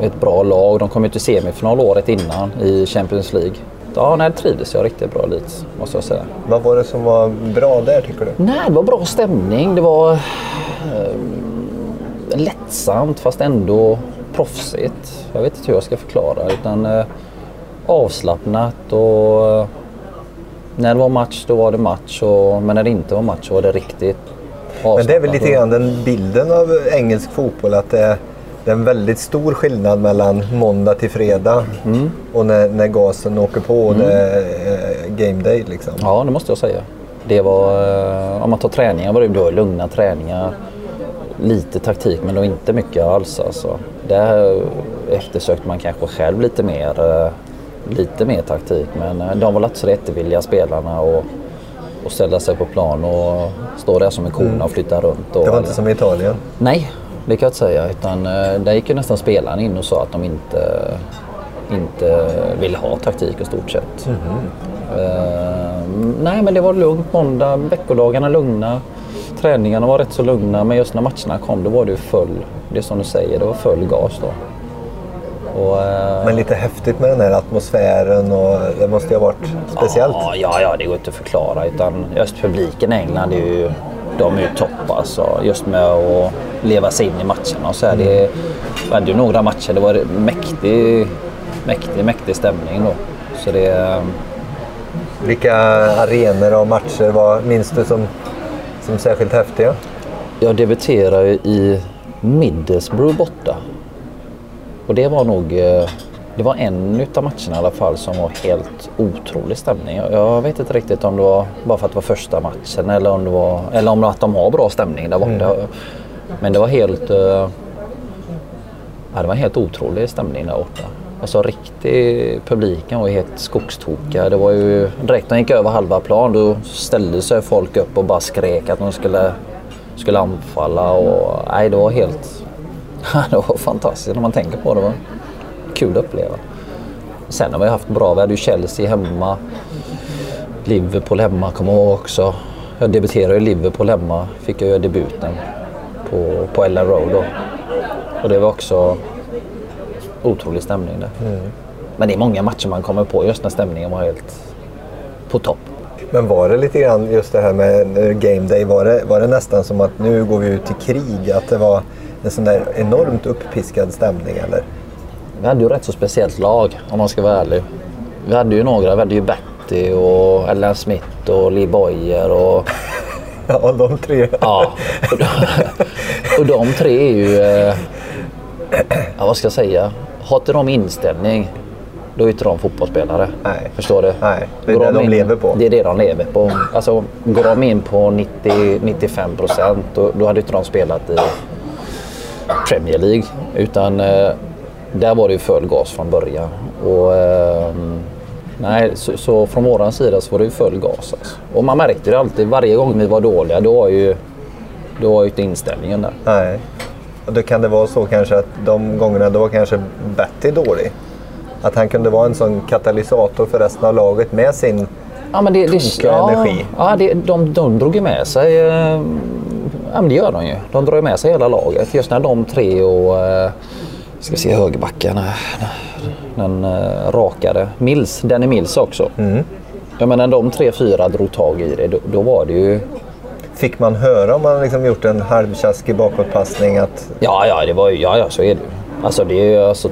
ett bra lag. De kom ju till semifinal året innan i Champions League. Ja, nej, trivdes jag riktigt bra Leeds, måste jag säga.
Vad var det som var bra där tycker du?
Nej, det var bra stämning. Det var eh, lättsamt fast ändå proffsigt. Jag vet inte hur jag ska förklara. Utan eh, avslappnat och när det var match då var det match och, men när det inte var match så var det riktigt
Men det är väl lite grann den bilden av engelsk fotboll att det är, det är en väldigt stor skillnad mellan måndag till fredag mm. och när, när gasen åker på och mm. det är game day. Liksom.
Ja, det måste jag säga. Det var, eh, om man tar träningar var det då lugna träningar. Lite taktik men då inte mycket alls. Alltså. Där eftersökte man kanske själv lite mer eh, lite mer taktik. Men eh, de var inte så jättevilliga spelarna och, och ställa sig på plan och stå där som en kona mm. och flytta runt. Och,
det var inte som i Italien?
Nej, det kan jag inte säga. Utan, eh, där gick ju nästan spelarna in och sa att de inte, inte ville ha taktik i stort sett. Eh, nej, men det var lugnt måndag. Veckodagarna lugna. Träningarna var rätt så lugna, men just när matcherna kom då var det ju full, det är som du säger, det var full gas då.
Och, eh, men lite häftigt med den här atmosfären och det måste ju ha varit speciellt.
Ja, ja, ja det går inte att förklara. Utan just publiken i England är ju, de är ju topp alltså. Just med att leva sig in i matcherna och så här. Det, vi hade ju några matcher, det var mäktig, mäktig, mäktig stämning då. Så det,
Vilka arenor och matcher var, minns du som, som särskilt häftiga?
Jag debuterade i Middlesbrough borta. Och det var nog eh, det var en av matcherna i alla fall som var helt otrolig stämning. Jag vet inte riktigt om det var bara för att det var första matchen eller om det var eller om att de har bra stämning där borta. Mm. Men det var helt eh, ja, det var helt otrolig stämning där borta. Alltså riktig publiken var helt skogstokiga. Det var ju direkt när de gick över halva plan då ställde sig folk upp och bara skrek att de skulle, skulle anfalla. Och, nej, det var helt det var fantastiskt när man tänker på det. det var kul att uppleva. Sen har vi haft bra. Vi hade ju Chelsea hemma. Liverpool hemma kommer jag ihåg också. Jag debuterade i Liverpool hemma. Fick jag göra debuten på, på Ellen Road då. Och det var också otrolig stämning där. Mm. Men det är många matcher man kommer på just när stämningen var helt på topp.
Men var det lite grann just det här med game day, var det, var det nästan som att nu går vi ut i krig? Att det var en sån där enormt uppiskad stämning eller?
Vi hade ju rätt så speciellt lag om man ska vara ärlig. Vi hade ju några, vi hade ju Betty och Ellen Smith och Lee Boyer och...
Ja, de tre.
Ja. Och de, och de tre är ju... Eh, ja, vad ska jag säga? Har inte de inställning då är inte de fotbollsspelare.
Nej.
Förstår du?
Nej, det är går det de, in, lever på.
Det är det de lever på. Alltså, går de in på 90-95 procent då, då hade inte de spelat i Premier League. Utan eh, där var det ju full gas från början. Och, eh, nej, så, så, från våran sida så var det ju full gas. Alltså. Och man märkte det alltid. Varje gång vi var dåliga då var ju, då var ju inte inställningen där.
Nej. Och då kan det vara så kanske att de gångerna då var kanske Betty dålig. Att han kunde vara en sån katalysator för resten av laget med sin
ja, men det, det, ja, energi. Ja, det, de, de drog ju med sig eh, Ja, men det gör de ju. De drar ju med sig hela laget. Just när de tre och eh, ska se högerbacken, den eh, rakade. Mills, den är Mills också. Mm. Jag menar de tre, fyra drog tag i det, då, då var det ju...
Fick man höra om man liksom gjort en halvtjaskig bakåtpassning? Att...
Ja, ja, det var ju, ja, ja, så är det Alltså det är ju alltså...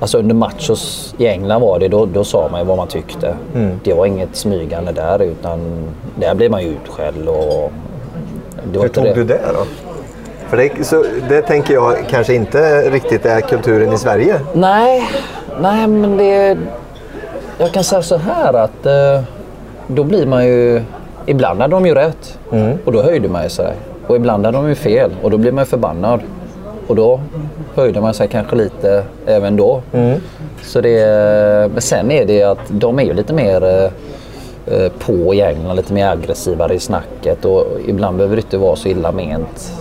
Alltså under match i England var det, då, då sa man ju vad man tyckte. Mm. Det var inget smygande där utan där blev man ju utskälld och
hur tog det. du det då? För det, så, det tänker jag kanske inte riktigt är kulturen i Sverige.
Nej, nej men det... Jag kan säga så här att eh, då blir man ju... Ibland hade de ju rätt mm. och då höjde man sig. Och ibland hade de ju fel och då blir man förbannad. Och då höjde man sig kanske lite även då. Mm. Så det, men sen är det att de är ju lite mer eh, Eh, på i England, lite mer aggressivare i snacket och ibland behöver det inte vara så illa ment.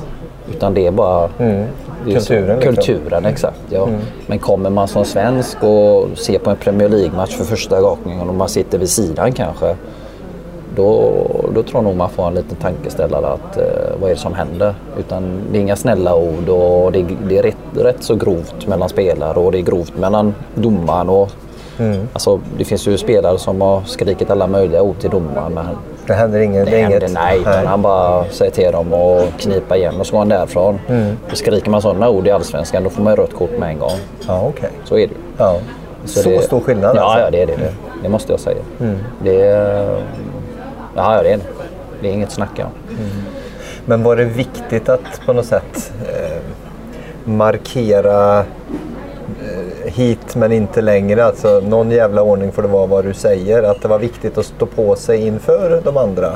Utan det är bara
mm. kulturen.
Så, kulturen, exakt. Ja. Mm. Men kommer man som svensk och ser på en Premier League-match för första gången och man sitter vid sidan kanske. Då, då tror jag nog man får en liten tankeställare att eh, vad är det som händer? Utan det är inga snälla ord och det, det är rätt, rätt så grovt mellan spelare och det är grovt mellan domaren och Mm. Alltså, det finns ju spelare som har skrikit alla möjliga ord till domaren. Men
det händer inget?
Det händer, nej, nej. han bara säger till dem att knipa igen och så går han därifrån. Mm. skriker man sådana ord i Allsvenskan då får man rött kort med en gång.
Ja, okay.
Så är det
ja. Så, så det, stor skillnad
ja, alltså? Ja, det är det. Det, det måste jag säga. Mm. Det, ja, det är det. Det är inget att snacka om. Mm.
Men var det viktigt att på något sätt eh, markera hit men inte längre. Alltså, någon jävla ordning får det vara vad du säger. Att det var viktigt att stå på sig inför de andra.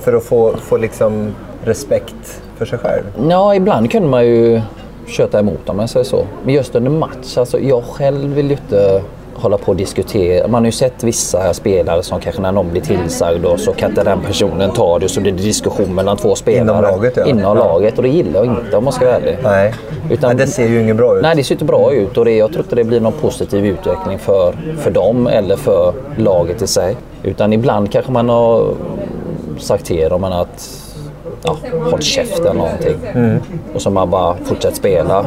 För att få, få liksom respekt för sig själv.
Ja, ibland kunde man ju köta emot om man säger så. Men just under match, alltså jag själv vill ju inte hålla på och diskutera. Man har ju sett vissa spelare som kanske när någon blir tillsagd och så kan inte den personen ta det så det är diskussion mellan två spelare.
Inom laget, ja.
Inom laget och det gillar jag inte om man ska vara ärlig.
Nej.
Utan-
Men det ser ju inget bra ut.
Nej, det ser inte bra ut och det, jag tror inte det blir någon positiv utveckling för, för dem eller för laget i sig. Utan ibland kanske man har sagt till dem att ja, håll käften någonting. Och så man bara fortsätter spela.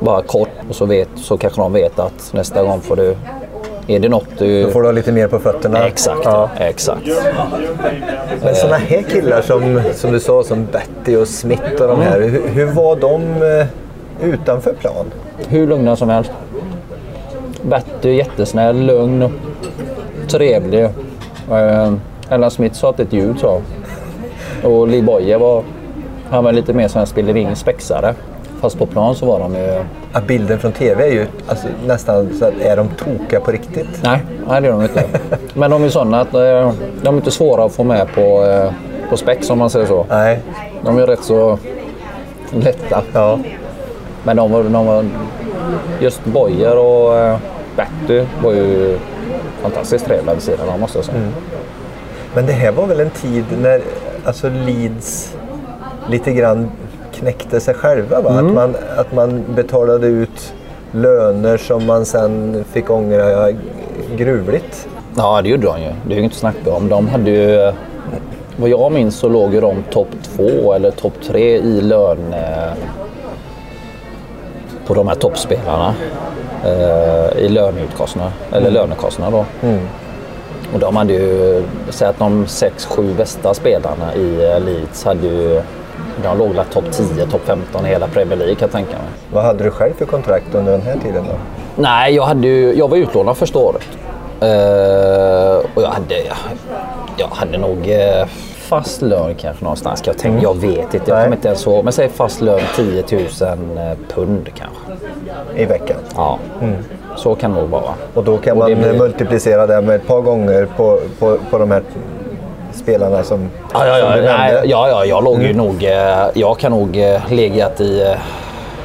Bara kort och så, vet, så kanske de vet att nästa gång får du... Är det något du...
Då får du ha lite mer på fötterna.
Exakt,
Ja.
exakt.
Men sådana här killar som, som du sa, som Betty och Smith och de här. Hur, hur var de eh, utanför plan?
Hur lugna som helst. Betty jättesnäll, lugn, trevlig. Eh, Ella Smith sa är ett ljud så. Och Lee Boye var, han var lite mer som en spelering spexare. Fast på plan så var de ju...
Ja, bilden från TV är ju alltså, nästan så att är de tokiga på riktigt?
Nej, nej det är de inte. Men de är sådana att eh, de är inte svåra att få med på, eh, på spex om man säger så.
Nej.
De är rätt så lätta.
Ja.
Men de var, de var just Boyer och eh, Betty var ju fantastiskt trevliga vid sidan om måste jag säga.
Men det här var väl en tid när alltså Leeds lite grann knäckte sig själva? Va?
Mm.
Att, man, att man betalade ut löner som man sen fick ångra gruvligt.
Ja, det gjorde de ju. Det är ju inte snacka om. De hade ju... Vad jag minns så låg ju de topp två eller topp tre i lön... eh, På de här toppspelarna. eh, I löneutkostnader. Eller lönekostnader då. Och de hade ju... Säg att de sex, sju bästa spelarna i eh, Leeds hade ju... De låg topp 10, topp 15 i hela Premier League kan jag tänka mig.
Vad hade du själv för kontrakt under den här tiden? Då?
Nej, jag, hade ju, jag var utlånad första året. Eh, och jag hade, jag, jag hade nog eh, fast lön kanske någonstans. Jag, tänka. jag vet inte, jag kommer inte ens ihåg. Men säg fast lön 10 000 eh, pund kanske.
I veckan.
Ja, så kan det nog vara.
Och då kan
Och
man
blir-
multiplicera det med ett par gånger på, på, på de här spelarna som,
Ja, ja,
som
ja,
du
nej,
nämnde.
ja, ja jag låg ju nog... eh, Jag kan nog eh, legat i... eh,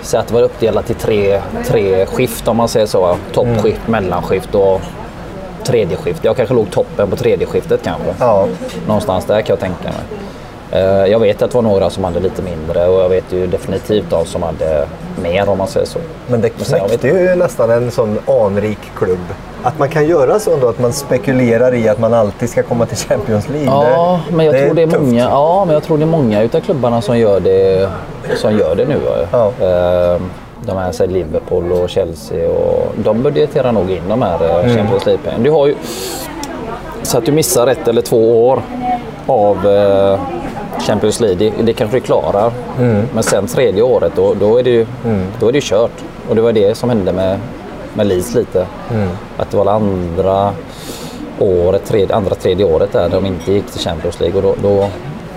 Säg att det var uppdelat i tre, tre skift om man säger så. Toppskift, mellanskift och tredje skift. Jag kanske låg toppen på tredje skiftet kanske.
Ja.
Någonstans där kan jag tänka mig. Eh, Jag vet att det var några som hade lite mindre och jag vet ju definitivt de som hade mer om man säger så.
Men det knäckte ju nästan en sån anrik klubb. Att man kan göra så ändå, att man spekulerar i att man alltid ska komma till Champions League.
Ja,
det,
men jag tror det är
tufft.
många, ja, men jag tror det är många utav klubbarna som gör det, som gör det nu.
Ja.
Eh, De här säg Liverpool och Chelsea och de budgeterar nog in de här
Mm.
mm. Champions League-pengarna. Du har ju så att du missar ett eller två år av eh, Champions League, det, det kanske du klarar.
Mm.
Men sen tredje året, då, då, är det ju, då är det kört. Och det var det som hände med, med Leeds lite.
Mm.
Att det var det andra året, tredje, andra tredje året där de inte gick till Champions League och då, då,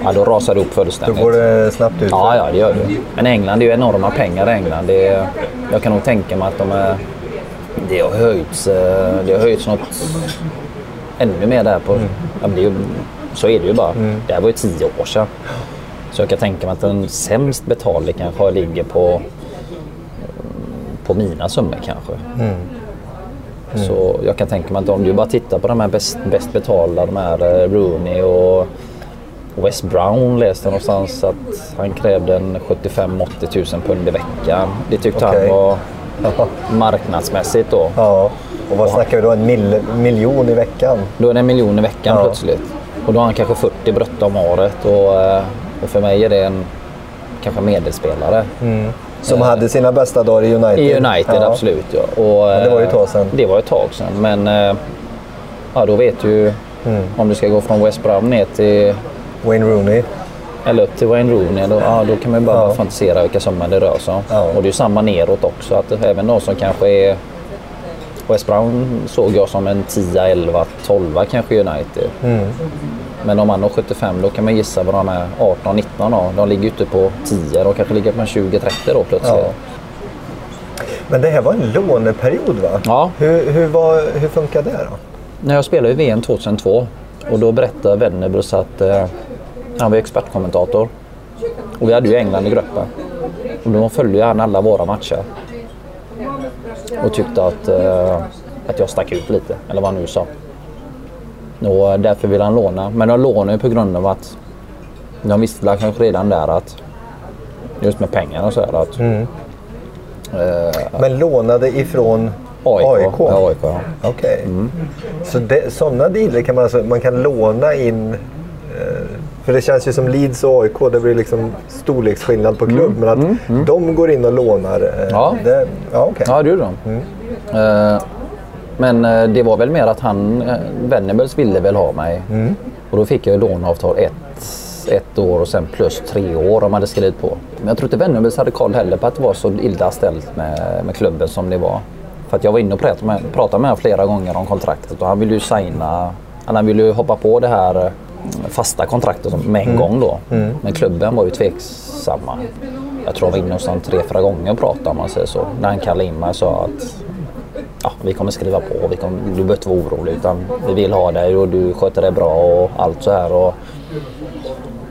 ja, då rasade det upp
Då
fullständigt.
går det snabbt ut.
Ja, ja, det gör det. Men England, det är ju enorma pengar i England. Det är, jag kan nog tänka mig att de är, det har höjts, eh, det har höjts något ännu mer där på...
Mm.
Ja, det är ju, så är det ju bara. Det här var ju tio år sedan. Så jag kan tänka mig att den sämst betalde kanske ligger på, på mina summor kanske.
Mm.
Så jag kan tänka mig att om du bara tittar på de här bäst, bäst betalda, de här eh, Rooney och West Brown läste någonstans att han krävde en 75-80 000 pund i veckan. Det tyckte
Okej.
han var marknadsmässigt då.
ja. Och vad snackar vi då? En mil, miljon i veckan?
Då är det en miljon i veckan
Ja.
plötsligt. Och då har han kanske 40 brutto om året. Och, eh, och för mig är det en kanske medelspelare.
Som hade sina bästa dagar i United.
I United,
Ja.
absolut. Ja. Och,
Men det var ju
eh,
ett tag sedan.
Det var ett tag sedan. Men eh, ja, då vet du ju
Mm.
om du ska gå från West Brom ner till
Wayne Rooney.
eller upp till Wayne Rooney, då, ja, då kan man ju bara
Ja.
fantisera vilka summor det rör sig om.
Ja.
Och det är ju samma neråt också. Att även de som kanske är... West Brown såg jag som en 10, 11, 12 kanske United.
Mm.
Men om man har 75 då kan man gissa vad de är 18, 19 har. De ligger ute på 10. De kanske ligger på en 20, 30 då plötsligt.
Ja. Men det här var en låneperiod va?
Ja.
Hur, hur, var, hur funkar det då?
När jag spelade i VM 2002 och då berättade Wennerbrus att eh, han var expertkommentator. Och vi hade ju England i gruppen. Och då följde han alla våra matcher. Och tyckte att eh, att jag stack ut lite, eller vad han nu sa. Och därför ville han låna. Men de lånade ju på grund av att de visste kanske redan där att just med pengar och så här att
Mm. Men lånade ifrån
AIK.
AIK?
Ja, AIK ja.
Okej.
Mm.
Så det, sådana dealer kan man, alltså, man kan låna in... Eh, för det känns ju som Leeds och AIK, det blir liksom storleksskillnad på klubb. Men att de går in och lånar. Eh,
Mm. Ja.
Det, ja okej.
Ja, det gjorde de. Eh, men eh, det var väl mer att han, uh, Venables ville väl ha mig. Och då fick jag låneavtal ett, ett år och sen plus tre år de hade skrivit på. Men jag tror inte Venables hade koll heller på att det var så illa ställt med, med klubben som det var. För att jag var inne och pratade med, pratade med honom flera gånger om kontraktet och han ville ju signa, han ville ju hoppa på det här eh, fasta kontraktet med en gång då. Men klubben var ju tveksamma. Jag tror jag var inne hos honom tre, fyra gånger och pratade om man säger så. När han kallade in mig och sa att ja, vi kommer skriva på, vi kommer, du behöver inte vara orolig utan vi vill ha dig och du sköter dig bra och allt så här. Och,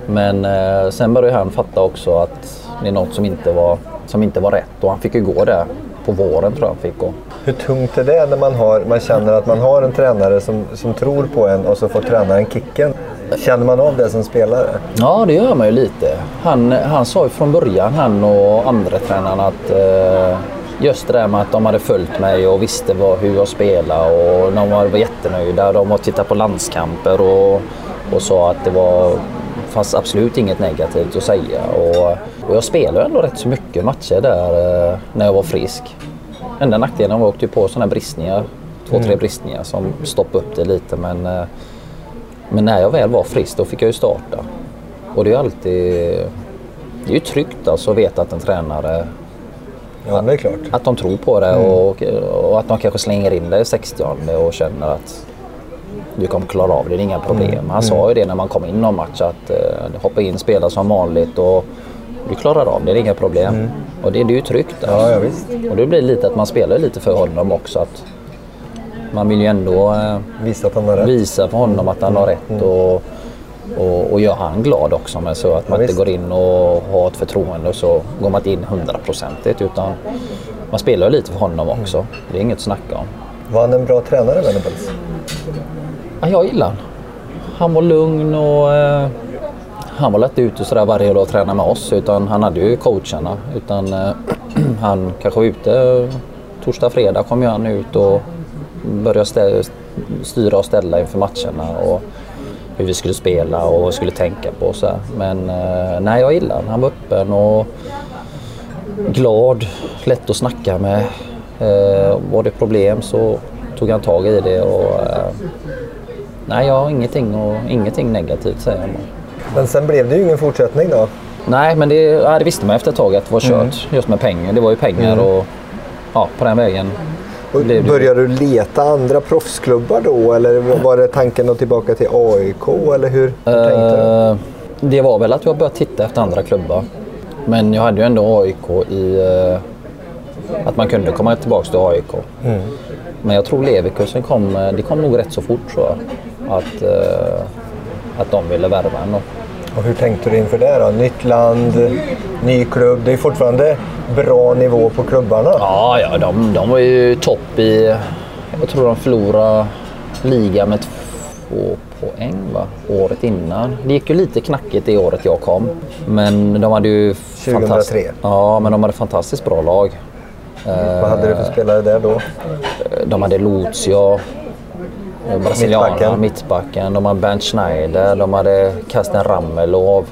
men eh, sen började han fatta också att det är något som inte var, som inte var rätt och han fick ju gå där på våren tror jag han fick gå.
Hur tungt är det när man, har, man känner att man har en tränare som, som tror på en och så får tränaren kicken? Känner man av det som spelare?
Ja, det gör man ju lite. Han, han sa ju från början, han och andra tränarna att eh, just det där med att de hade följt mig och visste vad, hur jag spelade och de var, jättenöjda. De var tittat på landskamper och, och sa att det var fanns absolut inget negativt att säga. Och, och jag spelade ändå rätt så mycket matcher där eh, när jag var frisk. Enda nackdelen var att jag åkte på sådana bristningar, två, tre bristningar som stoppade upp det lite. Men, eh, men när jag väl var frisk då fick jag ju starta. Och det är ju alltid... Det är ju tryggt alltså att veta att en tränare
Ja, det är klart.
att de tror på det och, och att de kanske slänger in det i 60 och känner att du kommer klara av det, det är inga problem. Han sa ju det när man kom in någon match att uh, hoppa in, spela som vanligt och du klarar av det, det är inga problem. Och det, det är ju tryggt. Alltså.
Ja, ja, visst.
Och det blir lite att man spelar lite för honom också. Att man vill ju ändå eh,
Visa att han har rätt.
visa för honom att han har rätt och, och, och göra han glad också. Men så att man
Ja,
inte går in och har ett förtroende och så går man inte in hundraprocentigt utan man spelar lite för honom också. Det är inget att snacka om.
Var han en bra tränare, Venables?
Ja, jag gillar han. Han var lugn och eh, han var lätt ute sådär varje dag och tränade med oss. Utan han hade ju coacherna. Utan eh, han kanske var ute torsdag, fredag kom ju han ut och började styra och ställa inför matcherna. Och hur vi skulle spela och vad vi skulle tänka på. Så här. Men eh, nej, jag gillar han. Han var öppen och glad, lätt att snacka med. Eh, var det problem så tog han tag i det. Och, eh, nej, jag har ingenting, och, ingenting negativt säger jag.
Men sen blev det ju ingen fortsättning då.
Nej, men det, ja, det visste man efter ett tag att det var kört. Just med pengar. Det var ju pengar och ja, på den vägen.
Och började du leta andra proffsklubbar då? Eller var det tanken att tillbaka till AIK? Eller hur, hur tänkte du?
Eh, det var väl att jag började titta efter andra klubbar. Men jag hade ju ändå AIK i... eh, att man kunde komma tillbaka till AIK. Men jag tror Leverkusen kom, eh, det kom nog rätt så fort tror jag. Att, att de ville värva en.
Och hur tänkte du inför det då? Nytt land, ny klubb. Det är fortfarande bra nivå på klubbarna.
Ja, ja de, de var ju topp i... Jag tror de förlorade liga med två poäng va? året innan. Det gick ju lite knackigt det året jag kom. Men de hade ju...
2003.
fantast- Ja, men de hade fantastiskt bra lag.
Vad hade du för spelare där då?
De hade Lucio, eh, brasilianerna,
Mittbacken.
mittbacken. De hade Bernt Schneider, de hade Kasten Ramelov,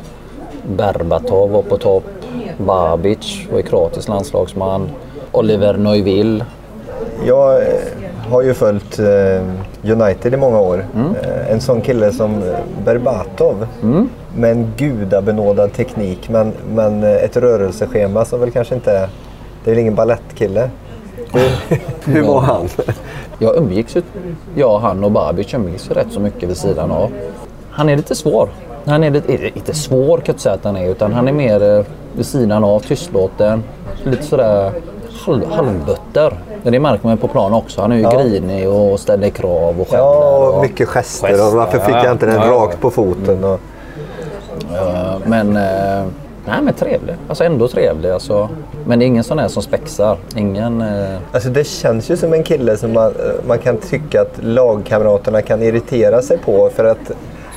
Berbatov var på topp, Babic var ju kroatisk landslagsman, Oliver Neuville.
Jag eh, har ju följt eh, United i många år. Eh, En sån kille som eh, Berbatov. Med en gudabenådad teknik men, men eh, ett rörelseschema som väl kanske inte är... Det är väl ingen ballettkille. Hur, hur var han?
Jag umgicks ju, jag, han och Babic umgicks ju rätt så mycket vid sidan av. Han är lite svår. Han är lite, inte- inte svår kan jag inte säga att han är, utan han är mer eh, vid sidan av, tystlåten. Lite sådär halv, halvbutter. Det märker man på plan också. Han är ju
Ja.
grinig och ställer krav och skäller.
Ja, och mycket gester.
Gester,
Och varför fick
ja,
jag inte den
ja,
rakt på foten? Och,
Eh, Men, eh, Nej, men trevlig. Alltså ändå trevlig. Alltså. Men det är ingen sån här som spexar. Ingen... Eh...
Alltså det känns ju som en kille som man, man kan tycka att lagkamraterna kan irritera sig på för att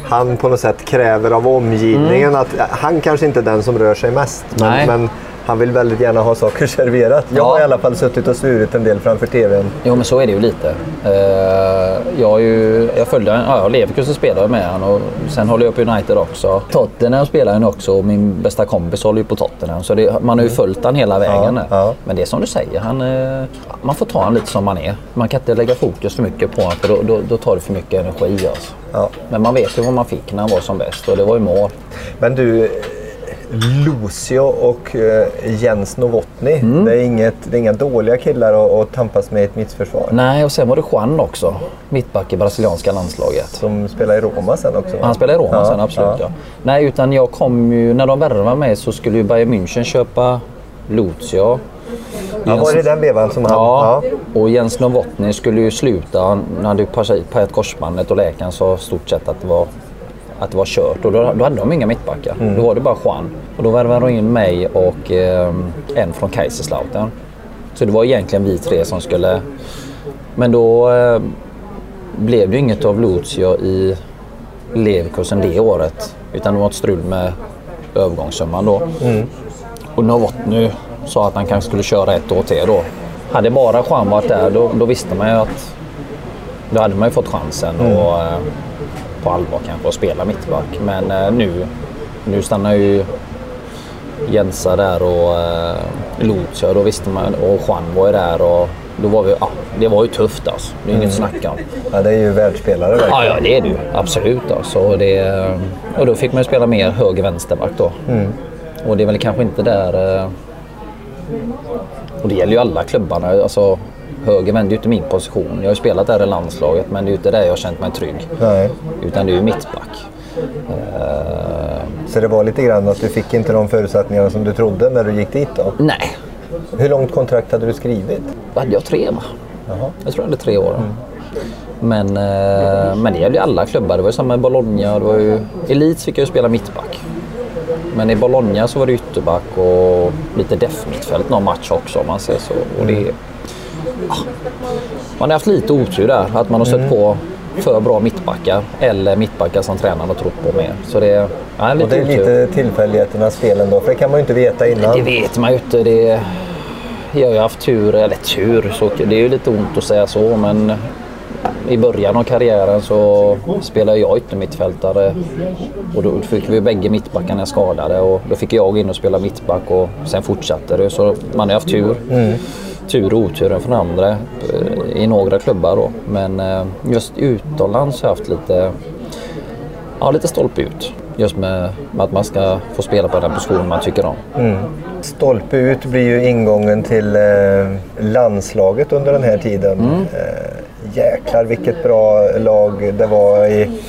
han på något sätt kräver av omgivningen mm. att han kanske inte är den som rör sig mest. Men, men han vill väldigt gärna ha saker serverat. Jag ja. har i alla fall suttit och svurit en del framför TVn.
Jo, men så är det ju lite. Uh, jag, ju, jag följde, ja, Leverkusen spelade med honom och sen håller jag på United också. Tottenham spelar han också och min bästa kompis håller ju på Tottenham. Så det, man har ju följt han hela vägen. Ja, ja. Men det är som du säger, han, uh, man får ta honom lite som man är. Man kan inte lägga fokus för mycket på honom för då, då, då tar det för mycket energi. Alltså. Men man vet ju vad man fick när han var som bäst och det var ju mål.
Men du, Lucio och uh, Jens Novotny. Mm. Det, är inget, det är inga dåliga killar att, att tampas med i ett mittförsvar.
Nej, och sen var det Juan också. Mittback i brasilianska landslaget.
Som spelar i Roma sen också?
Han spelar i Roma ja, sen, absolut. Ja. ja. Nej, utan jag kom ju... När de värvade mig så skulle ju Bayern München köpa Lucio.
Ja, var det den vevan som han...
Ja, ja. och Jens Novotny skulle ju sluta. Han hade ju pajat korsbandet och läkaren sa stort sett att det var att det var kört och då, då hade de inga mittbackar. Mm. Då var det bara Juan. Och då värvade de in mig och eh, en från Kaiserslautern. Så det var egentligen vi tre som skulle... Men då eh, blev det inget av Lucio i Leverkusen det året. Utan det var ett strul med övergångssumman då. Mm. Och Novotny sa att han kanske skulle köra ett år till då. Hade bara Juan varit där då, då visste man ju att då hade man ju fått chansen. Mm. Och, eh, på allvar kanske att spela mittback. Men eh, nu, nu stannar ju Jensa där och eh, Lucia. Då visste man, och Juan var ju där. Och då var vi, ja, det var ju tufft alltså. Det är inget mm. snack om.
Ja, det är ju världsspelare verkligen.
Ja, ja det är det ju. Absolut. Alltså. Det, och då fick man ju spela mer höger-vänsterback då. Mm. Och det är väl kanske inte där... Eh, och det gäller ju alla klubbarna. Alltså, höger vänder ju inte min position. Jag har ju spelat där i landslaget men det är ju inte där jag har känt mig trygg. Nej. Utan det är ju mittback.
Uh... Så det var lite grann att du fick inte de förutsättningarna som du trodde när du gick dit då?
Nej.
Hur långt kontrakt hade du skrivit?
hade jag tre va? Jaha. Jag tror jag hade tre år. Mm. Men, uh, men det gäller ju alla klubbar. Det var ju samma med Bologna. Det var ju... Elit fick jag ju spela mittback. Men i Bologna så var det ytterback och lite def-mittfält någon match också om man säger så. Och det, man har haft lite otur där. Att man har stött mm. på för bra mittbackar eller mittbackar som tränaren har trott på mer. Så det,
ja, lite och det är otur. lite tillfälligheternas spel ändå, för det kan man ju inte veta innan.
Det vet man ju inte. Det, jag har ju haft tur, eller tur, så det är ju lite ont att säga så, men i början av karriären så spelade jag yttermittfältare och då fick vi bägge mittbackarna skadade och då fick jag in och spela mittback och sen fortsatte det. Så man har haft tur. Mm tur och oturen från andra eh, i några klubbar då. Men eh, just utomlands har jag haft lite, ja, lite stolpe ut. Just med, med, att man ska få spela på den position man tycker om. Mm.
Stolpe ut blir ju ingången till eh, landslaget under den här tiden. Mm. Eh, jäklar vilket bra lag det var i,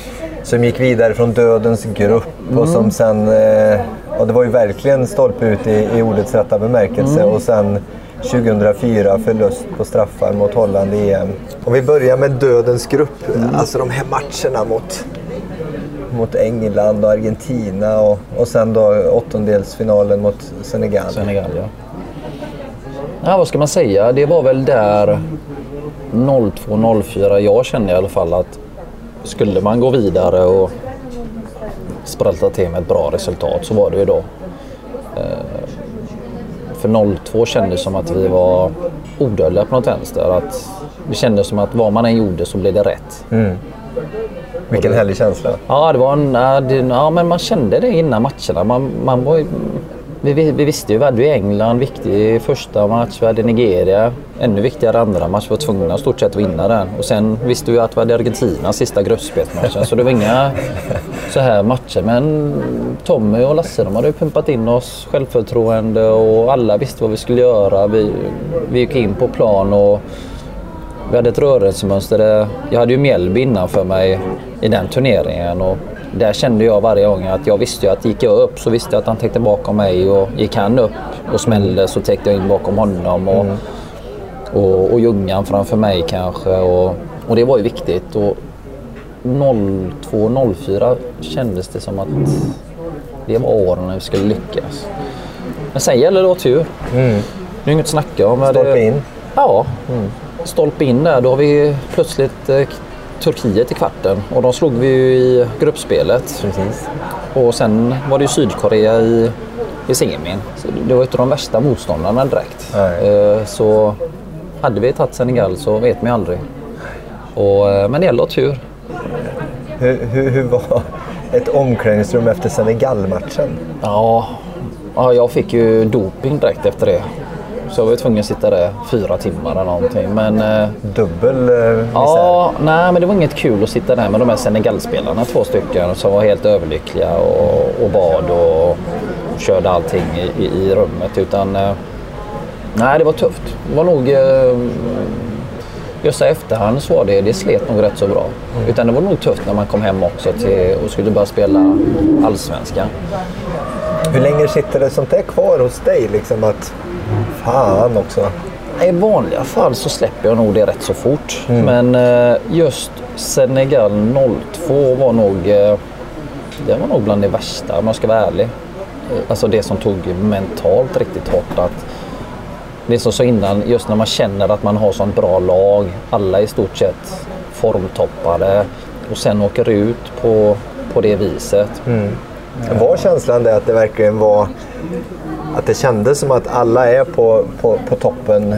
som gick vidare från dödens grupp mm. och som sen... Eh, och det var ju verkligen stolpe ut i, i ordets rätta bemärkelse. Mm. Och sen 2004 förlust på straffar mot Holland i EM. Om vi börjar med dödens grupp, mm. alltså de här matcherna mot, mot England och Argentina och, och sen då åttondelsfinalen mot Senegal.
Senegal ja. ja. Vad ska man säga? Det var väl där 02-04 jag kände i alla fall att skulle man gå vidare och spralta till med ett bra resultat så var det ju då. För 02 kändes som att vi var odödliga på något vänster. Att det kändes som att vad man än gjorde så blev det rätt. Mm.
Vilken härlig känsla.
Ja, det var en, ja, men man kände det innan matcherna. Man, man var, vi, vi, visste ju, vi hade ju England viktig första match, vi hade Nigeria ännu viktigare andra match. Vi var tvungna att stort sett vinna den. Och sen visste vi att vi hade Argentina sista gruppspelsmatchen. så det var inga så här matcher. Men Tommy och Lasse de hade ju pumpat in oss självförtroende och alla visste vad vi skulle göra. Vi, vi gick in på plan och vi hade ett rörelsemönster. Jag hade ju Mjällby innanför mig i den turneringen. Och där kände jag varje gång att jag visste att gick jag upp så visste jag att han täckte bakom mig och gick han upp och smällde så täckte jag in bakom honom. Och, mm. och, och Ljungan framför mig kanske. Och, och det var ju viktigt. Och 02-04 kändes det som att Det var åren när vi skulle lyckas. Men sen gäller det att ha tur.
Mm.
Det är inget att snacka om.
Stolpe in.
Ja, stolpe in där. Då har vi plötsligt eh, Turkiet i kvarten och de slog vi ju i gruppspelet.
Precis.
Och sen var det ju Sydkorea i, i semin. Så det var ett av de värsta motståndarna direkt.
Nej.
Eh, Så hade vi tagit Senegal så vet man ju aldrig. Och, eh, men det gäller att ha tur.
Hur, hur, hur var ett omklädningsrum efter Senegal-matchen?
Ja, ja, jag fick ju doping direkt efter det. Så jag var tvungen att sitta där fyra timmar eller någonting. Men, eh,
Dubbel eh.
Ja, nej, men det var inget kul att sitta där med de här Senegalspelarna, två stycken, som var helt överlyckliga och, och bad och, och körde allting i, i, i rummet. Utan, eh, nej, det var tufft. Det var nog... Eh, just i efterhand så var det, det slet nog rätt så bra. Utan det var nog tufft när man kom hem också till, och skulle börja spela allsvenskan.
Hur länge sitter det sånt där kvar hos dig? Liksom att, fan också.
I vanliga fall så släpper jag nog det rätt så fort. Men eh, just Senegal 02 var nog, eh, det var nog bland det värsta om jag ska vara ärlig. Eh, Alltså det som tog mentalt riktigt hårt. Att det är som så innan, just när man känner att man har sånt bra lag. Alla i stort sett formtoppade och sen åker ut på, på det viset.
Var känslan det att det verkligen var... Att det kändes som att alla är på, på, på toppen?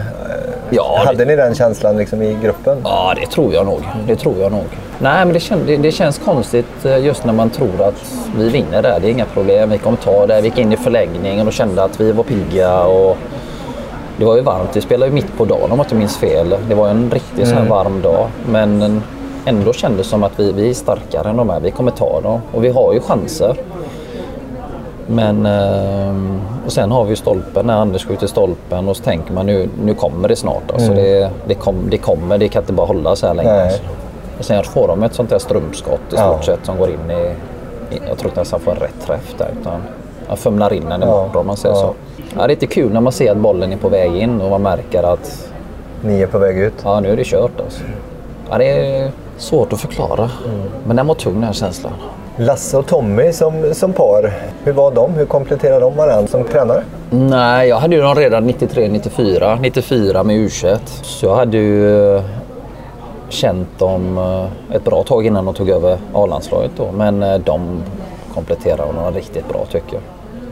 Ja,
Hade ni den känslan liksom i gruppen?
Ja, det tror jag nog. Det tror jag nog. Nej, men det, kän, det, det känns konstigt eh, just när man tror att vi vinner där. Det är inga problem. Vi kommer ta det. Vi gick in i förlängningen och kände att vi var pigga. Och det var ju varmt. Vi spelade ju mitt på dagen om jag inte minns fel. Det var en riktigt här varm dag. Men ändå kändes det som att vi, vi är starkare än de här. Vi kommer ta dem. Och vi har ju chanser. Men ehm, och sen har vi ju stolpen när Anders skjuter stolpen och så tänker man nu, nu kommer det snart. Alltså det, det, kom, det kommer, det kan inte bara hålla så här länge.
Nej.
Och sen får de ett sånt där strumpskott i
Ja.
stort sett som går in i, i jag tror inte ens han får en rätt träff där utan han fumlar in den i
Ja.
om man säger
Ja.
så. Ja, det är lite kul när man ser att bollen är på väg in och man märker att
Ni är på väg ut.
ja, nu är det kört. Alltså. Ja, det är svårt att förklara. Men den var tung den här känslan.
Lasse och Tommy som, som par, hur var de? Hur kompletterar de varandra som tränare?
Nej, jag hade ju dem redan 93, 94. 94 med U21. Så jag hade ju eh, känt dem eh, ett bra tag innan de tog över A-landslaget då. Men eh, de kompletterar honom riktigt bra tycker jag.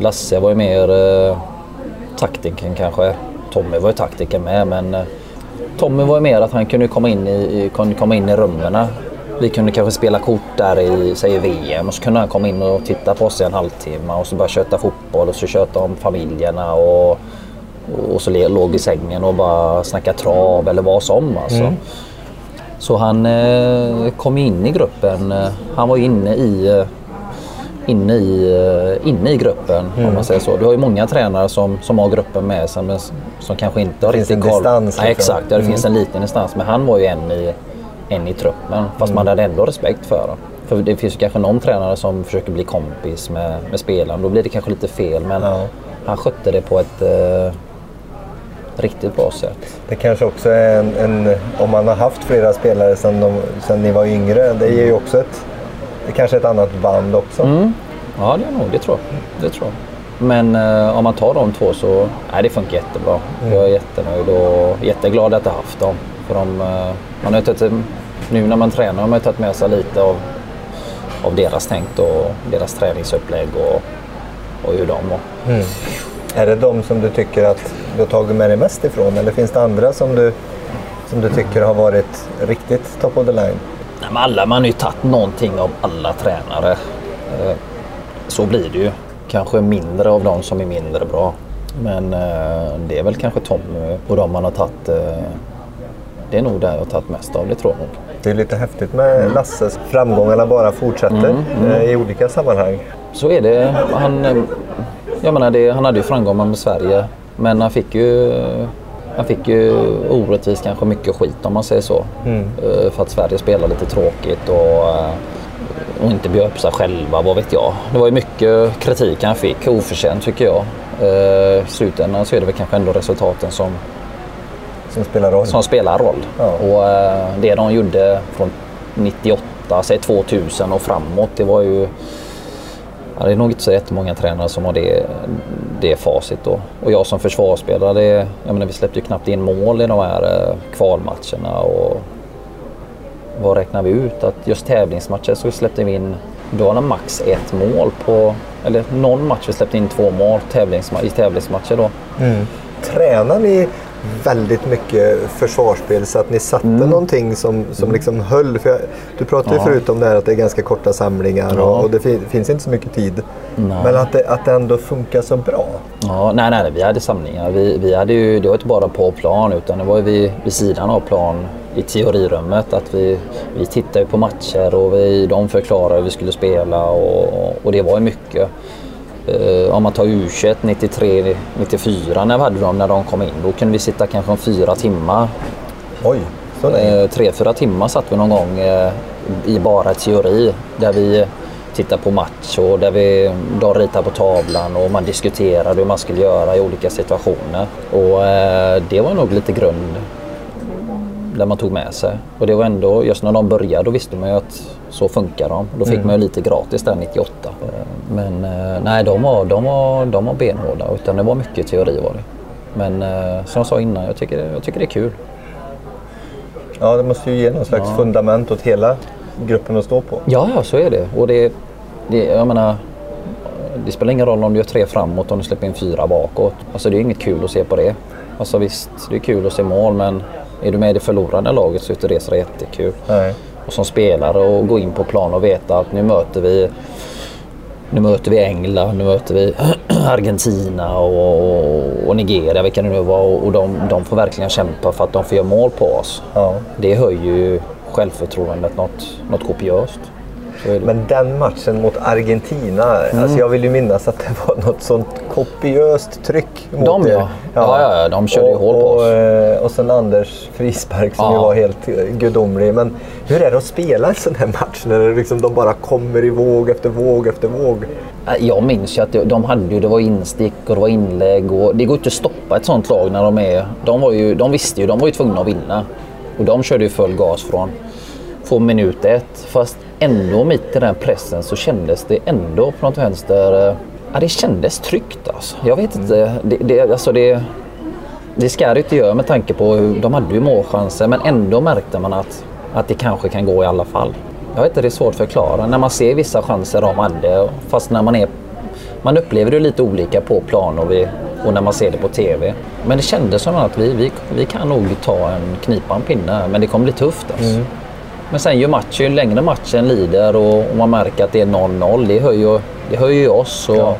Lasse var ju mer taktiken kanske. Tommy var ju taktiken med men eh, Tommy var ju mer att han kunde komma in i, kunde komma in i rummen. Vi kunde kanske spela kort där i säg VM och så kunde han komma in och titta på oss i en halvtimme och så börja köta fotboll och så köta om familjerna och, och så låg i sängen och bara snacka trav eller vad som. Alltså. Så han eh, kom in i gruppen. Han var inne i, eh, inne i, eh, inne i gruppen om man säger så. Du har ju många tränare som, som har gruppen med sig men som kanske inte har
finns
riktigt
en
koll.
distans,
Nej,
liksom.
exakt, ja, det finns en liten distans. Men han var ju en i, en i truppen. Fast man hade ändå respekt för honom. För det finns ju kanske någon tränare som försöker bli kompis med, med spelaren. Då blir det kanske lite fel. Men
Ja.
han skötte det på ett eh, riktigt bra sätt.
Det kanske också är en, en om man har haft flera spelare sedan, de, sedan ni var yngre, det ger ju också ett, det kanske är ett annat band också.
Ja, det är nog. Det tror jag. Det tror jag. Men eh, om man tar de två så nej, det funkar jättebra. Jag är jättenöjd och jätteglad att jag haft dem. För de, eh, man har tagit, nu när man tränar har man tagit med sig lite av, av deras tänk och deras träningsupplägg och, och hur de var.
Är det de som du tycker att du har tagit med dig mest ifrån eller finns det andra som du, som du tycker har varit riktigt top of the line?
Nej, men alla, man har ju tagit någonting av alla tränare. Eh, Så blir det ju. Kanske mindre av de som är mindre bra. Men eh, det är väl kanske Tommy och de man har tagit. eh, Det är nog där jag har tagit mest av, det tror jag nog.
Det är lite häftigt med Lasses. Framgångarna bara fortsätter eh, i olika sammanhang.
Så är det. Han, eh, jag menar det, han hade ju framgångar med Sverige. Men han fick ju, han fick ju orättvist kanske mycket skit om man säger så. Eh, För att Sverige spelar lite tråkigt och, eh, och inte bjöd upp sig själva, vad vet jag. Det var ju mycket kritik han fick, oförtjänt tycker jag. Eh, I slutändan så är det väl kanske ändå resultaten som,
Som spelar roll.
som spelar roll.
Ja.
Och det de gjorde från 98, säg 2000 och framåt, det var ju Ja, det är nog inte så jättemånga tränare som har det, det facit då. Och jag som försvarsspelare, det, jag menar, vi släppte ju knappt in mål i de här eh, kvalmatcherna. Och vad räknar vi ut? Att just tävlingsmatcher så släppte vi in, då var det max ett mål på, eller någon match vi släppte in två mål tävlingsma, i tävlingsmatcher då.
Tränar ni väldigt mycket försvarsspel så att ni satte
Mm.
någonting som, som liksom höll? För jag, du pratade ju
Ja.
förut om det här att det är ganska korta samlingar
Ja.
och, och det fin, finns inte så mycket tid. Men att det, att det ändå funkar så bra.
Ja, nej, nej, vi hade samlingar. Vi, vi hade ju, det var inte bara på plan utan det var ju vid, vid sidan av plan i teorirummet. Att vi, vi tittade ju på matcher och vi, de förklarade hur vi skulle spela och, och det var ju mycket. Eh, om man tar U21 93, 94 när vi hade dem när de kom in. Då kunde vi sitta kanske om fyra timmar.
Oj, så länge.
Eh, tre, fyra timmar satt vi någon gång eh, i bara teori. Där vi tittar på match och där vi de ritar på tavlan och man diskuterar hur man skulle göra i olika situationer. Och det var nog lite grund där man tog med sig. Och det var ändå, just när de började, då visste man ju att så funkar de. Då fick man ju lite gratis där 98. Eh, Men eh, nej, de var, de var, de var benhårda. Utan det var mycket teori var det. Men eh, som jag sa innan, jag tycker, jag tycker det är kul.
Ja, det måste ju ge någon slags fundament åt hela gruppen att stå på.
Ja, ja, så är det. Och det, det, jag menar, det spelar ingen roll om du gör tre framåt om du släpper in fyra bakåt. Alltså det är inget kul att se på det. Alltså visst, det är kul att se mål men är du med i det förlorande laget så är inte det så jättekul.
Nej.
Och som spelare och gå in på plan och veta att nu möter vi nu möter vi England, nu möter vi Argentina och, och Nigeria, vilka det nu var. Och de, de får verkligen kämpa för att de får göra mål på oss.
Ja.
Det höjer ju självförtroendet något, något kopiöst.
Men den matchen mot Argentina,
Mm.
alltså jag vill ju minnas att det var något sånt kopiöst tryck mot
De,
er.
ja. Ja, ja, ja, de körde ju
och,
hål på
och,
oss.
eh, Och sen Anders frispark som
Ja.
ju var helt eh, gudomlig. Men hur är det att spela en sån här match när det liksom de bara kommer i våg efter våg efter våg?
Jag minns ju att de hade ju, det var instick och det var inlägg och det går inte att stoppa ett sånt lag när de är... De, var ju, de visste ju, de var ju tvungna att vinna. Och de körde ju full gas från, från minut ett. Fast ändå mitt i den pressen så kändes det ändå på något vänster... eh, Ja, det kändes tryggt alltså. Jag vet inte. Det, det, alltså det, det ska det inte göra med tanke på hur de hade ju målchanser men ändå märkte man att, att det kanske kan gå i alla fall. Jag vet inte, det är svårt att förklara. När man ser vissa chanser de hade, fast när man är... Man upplever det lite olika på plan och, vi, och när man ser det på TV. Men det kändes som att vi, vi, vi kan nog ta en knipa en pinne men det kommer bli tufft alltså. Men sen ju matchen, ju längre matchen lider och, och man märker att det är 0-0, det höjer, det höjer ju oss. Och,
Ja.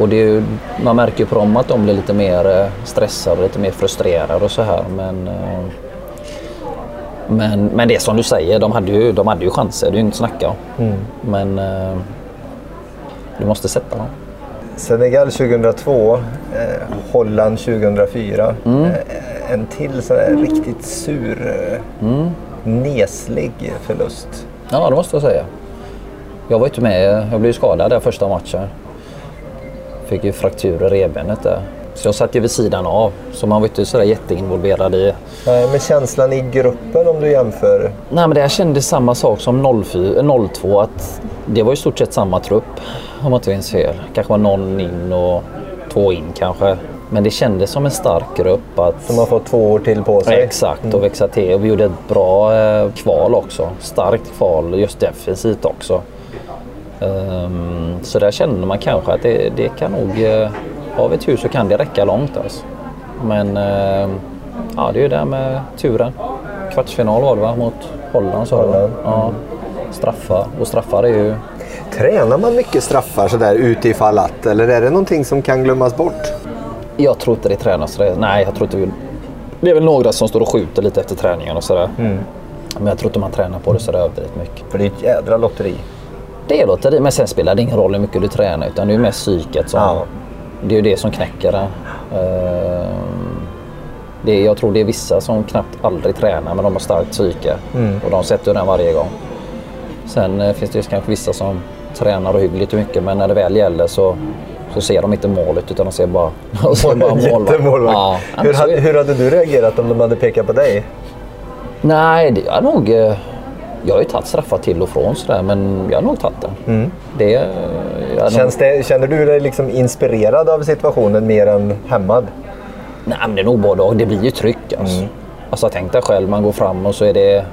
och det är ju, man märker ju på dem att de blir lite mer eh, stressade, lite mer frustrerade och så här. Men, eh, men, men det är som du säger, de hade ju, de hade ju chanser, det är ju inget att snacka om. Men eh, du måste sätta dem.
Senegal 2002, eh, Holland 2004.
Mm.
Eh, en till sån här riktigt sur, eh,
Mm.
Neslig förlust.
Ja, det måste jag säga. Jag var inte med. Jag blev skadad där första matchen. Fick ju fraktur i revbenet där. Så jag satt ju vid sidan av. Så man var inte sådär jätteinvolverad i...
Nej, men känslan i gruppen om du jämför.
Nej men det här kändes samma sak som 04, 02. Att det var i stort sett samma trupp. Om jag inte minns fel. Kanske var någon in och två in kanske. Men det kändes som en stark grupp. Att...
Som har fått två år till på sig.
Exakt, och växa till. Och vi gjorde ett bra eh, kval också. Starkt kval, just defensivt också. Ehm, så där kände man kanske att det, det kan nog... Uh, av ett hus så kan det räcka långt alltså. Men ehm, ja, det är ju det här med turen. Kvartsfinal var det va? Mot Holland sa du. Ja. Straffar. Och straffar är ju...
Tränar man mycket straffar sådär utifall att? Eller är det någonting som kan glömmas bort?
Jag tror inte det tränas Nej, jag tror inte vi... Det är väl några som står och skjuter lite efter träningen och sådär. Men jag tror inte man tränar på det sådär överdrivet mycket.
För det är ett jädra lotteri.
Det är lotteri, men sen spelar det ingen roll hur mycket du tränar utan det är mest psyket som...
Ja.
Det är ju det som knäcker det. Ehm, det är, jag tror det är vissa som knappt aldrig tränar men de har starkt psyke. Och de sätter den varje gång. Sen eh, finns det ju kanske vissa som tränar ohyggligt mycket men när det väl gäller så, så ser de inte målet utan de ser bara, de ser bara målvakt. Ja,
hur, hade, hur hade du reagerat om de hade pekat på dig?
Nej, det är nog... eh, Jag har ju tagit straffar till och från sådär, men jag har nog tagit det. det jag har nog-
Känns det, känner du dig liksom inspirerad av situationen mer än hämmad?
Nej, men det är nog både och. Det blir ju tryck alltså. Alltså tänk dig själv, man går fram och så är det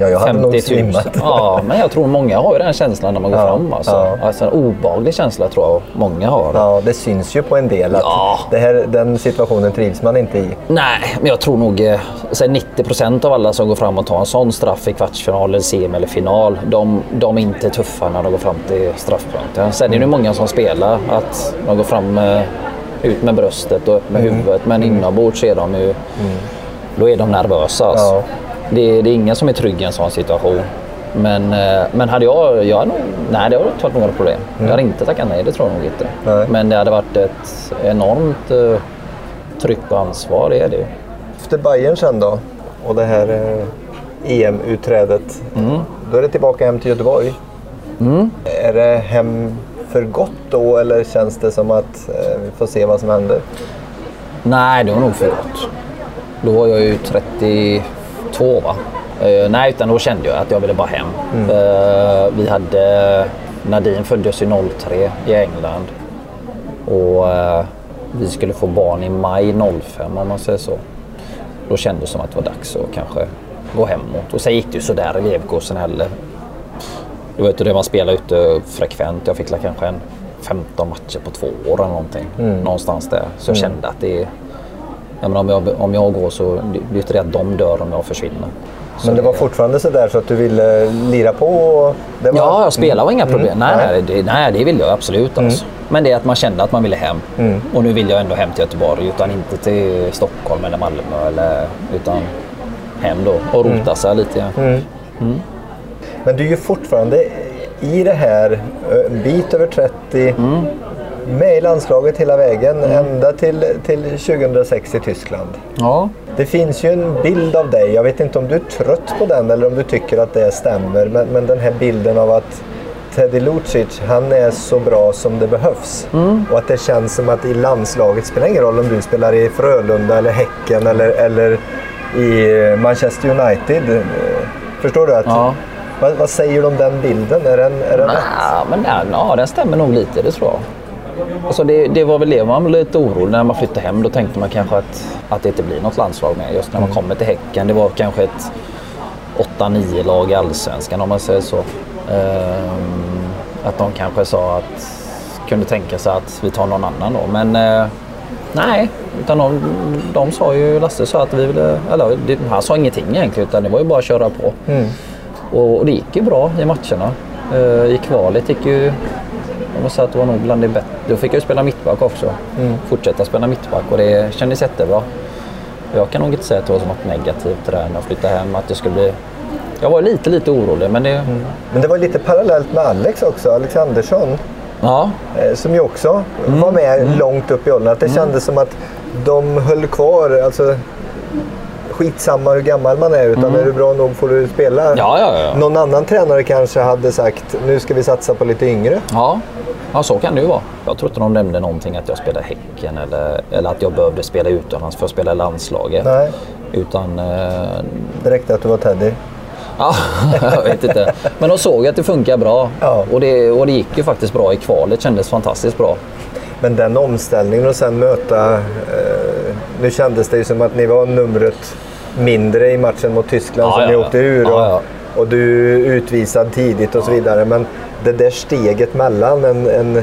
Ja, jag hade
50
nog
000.
svimmat.
Ja, men jag tror många har ju den känslan när man går
Ja,
fram. Alltså.
ja.
Alltså, en obehaglig känsla tror jag många har.
Ja, det syns ju på en del att
Ja.
det här, den situationen trivs man inte i.
Nej, men jag tror nog eh, så här 90 procent av alla som går fram och tar en sån straff i kvartsfinal, semi eller final, de, de är inte tuffa när de går fram till straffpunkten. Sen är det många som spelar att de går fram eh, ut med bröstet och upp med huvudet, men inombords är de ju... Då är de nervösa. Alltså.
Ja.
Det, det är ingen som är trygg i en sån situation. Men, eh, men hade jag... jag nog, nej, det hade inte varit några problem. Jag hade inte tackat nej, det tror jag nog inte.
Nej.
Men det hade varit ett enormt eh, tryck och ansvar, det är det ju.
Efter Bayern sen då och det här eh, EM-utträdet. Då är det tillbaka hem till Göteborg. Är det hem för gott då eller känns det som att eh, vi får se vad som händer?
Nej, det var nog för gott. Då var jag ju 32 va? Eh, nej, utan då kände jag att jag ville bara hem. Eh, vi hade... Nadine föddes ju 03 i England. Och eh, vi skulle få barn i maj 05 om man säger så. Då kändes det som att det var dags att kanske gå hemåt. Och sen gick det ju sådär i Leverkusen heller. Du vet det man spelar ute frekvent. Jag fick kanske en 15 matcher på två år eller någonting. Någonstans där. Så jag kände att det. Jag om, jag, om jag går så det det inte det att de dör om jag försvinner. Så
Men det var fortfarande så där så att du ville lira på? och Det var...
Ja, jag spelade var inga problem. Nej,
Nej.
nej, det, nej, det ville jag absolut. Alltså. Men det är att man kände att man ville hem. Och nu vill jag ändå hem till Göteborg, utan inte till Stockholm eller Malmö. Eller, utan hem då och rota sig lite.
Men du är ju fortfarande i det här, en bit över 30, med i landslaget hela vägen, ända till, till 2006 i Tyskland.
Ja.
Det finns ju en bild av dig, jag vet inte om du är trött på den eller om du tycker att det stämmer, men, men den här bilden av att Teddy Lucic, han är så bra som det behövs. Och att det känns som att i landslaget spelar ingen roll om du spelar i Frölunda eller Häcken eller, eller i Manchester United. Förstår du? Att,
Ja.
vad, vad säger du om den bilden? Är den, är den rätt?
Ja, men den, ja, den stämmer nog lite, det tror jag. Alltså det, det var väl det man var lite orolig när man flyttade hem. Då tänkte man kanske att, att det inte blir något landslag med. Just när man kommer till Häcken. Det var kanske ett 8-9 lag i Allsvenskan om man säger så. Ehm, att de kanske sa att kunde tänka sig att vi tar någon annan då. Men eh, nej, utan de, de sa ju, Lasse sa att vi ville, eller det, han sa ingenting egentligen utan det var ju bara att köra på. Och, och det gick ju bra i matcherna. Eh, I kvalet gick ju, jag måste säga att det var nog bland det bättre. Då fick jag ju spela mittback också. Fortsätta spela mittback och det kändes jättebra. Jag kan nog inte säga att det var något negativt det där när jag flyttade hem. Att det skulle bli... Jag var lite, lite orolig men det...
Men det var lite parallellt med Alex också, Alex Andersson.
Ja,
eh, som ju också var med långt upp i åldern. Att det kändes som att de höll kvar. Alltså, skitsamma hur gammal man är, utan är du bra nog får du spela.
ja, ja. ja.
Någon annan tränare kanske hade sagt nu ska vi satsa på lite yngre.
Ja, ja så kan det ju vara. Jag tror inte de nämnde någonting att jag spelade Häcken eller, eller att jag behövde spela utomlands för att spela landslaget.
Nej,
Utan eh,
det räckte att du var Teddy.
Ja, jag vet inte. Men de såg att det funkar bra.
Ja.
Och, det, och det gick ju faktiskt bra i kvalet. kändes fantastiskt bra.
Men den omställningen och sen möta... Eh, nu kändes det ju som att ni var numret mindre i matchen mot Tyskland
Ja,
som
ja,
ni åkte ur. Och, och du är utvisad tidigt och så vidare. Men det där steget mellan en, en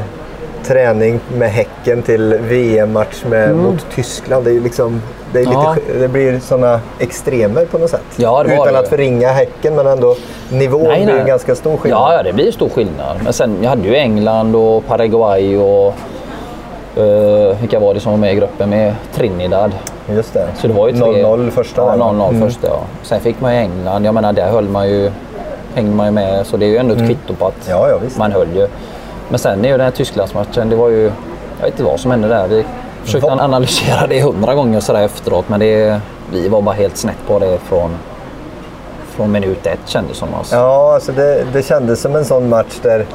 träning med Häcken till VM-match med, mot Tyskland. Det, är liksom, det, är lite,
Mm. Ja.
det blir sådana extremer på något sätt.
Ja,
Utan
det.
att förringa Häcken, men ändå nivån blir ju ganska stor skillnad.
Ja, ja, det blir stor skillnad. Men sen, jag hade ju England och Paraguay och uh, vilka var det som var med i gruppen med Trinidad.
Just det.
Så det var ju tre...
0-0 första.
Ja,
där, va?
0-0
Mm.
första ja. Sen fick man ju England. Jag menar, där höll man ju, hängde man ju med. Så det är ju ändå ett kvitto på att
Mm. Ja, ja, visst.
man höll ju. Men sen är ju den här Tysklandsmatchen, det var ju... Jag vet inte vad som hände där. Vi försökte
Vad-
analysera det hundra gånger sådär efteråt. Men det, vi var bara helt snett på det från, från minut ett kändes som. Alltså.
Ja, alltså det, det kändes som en sån match där...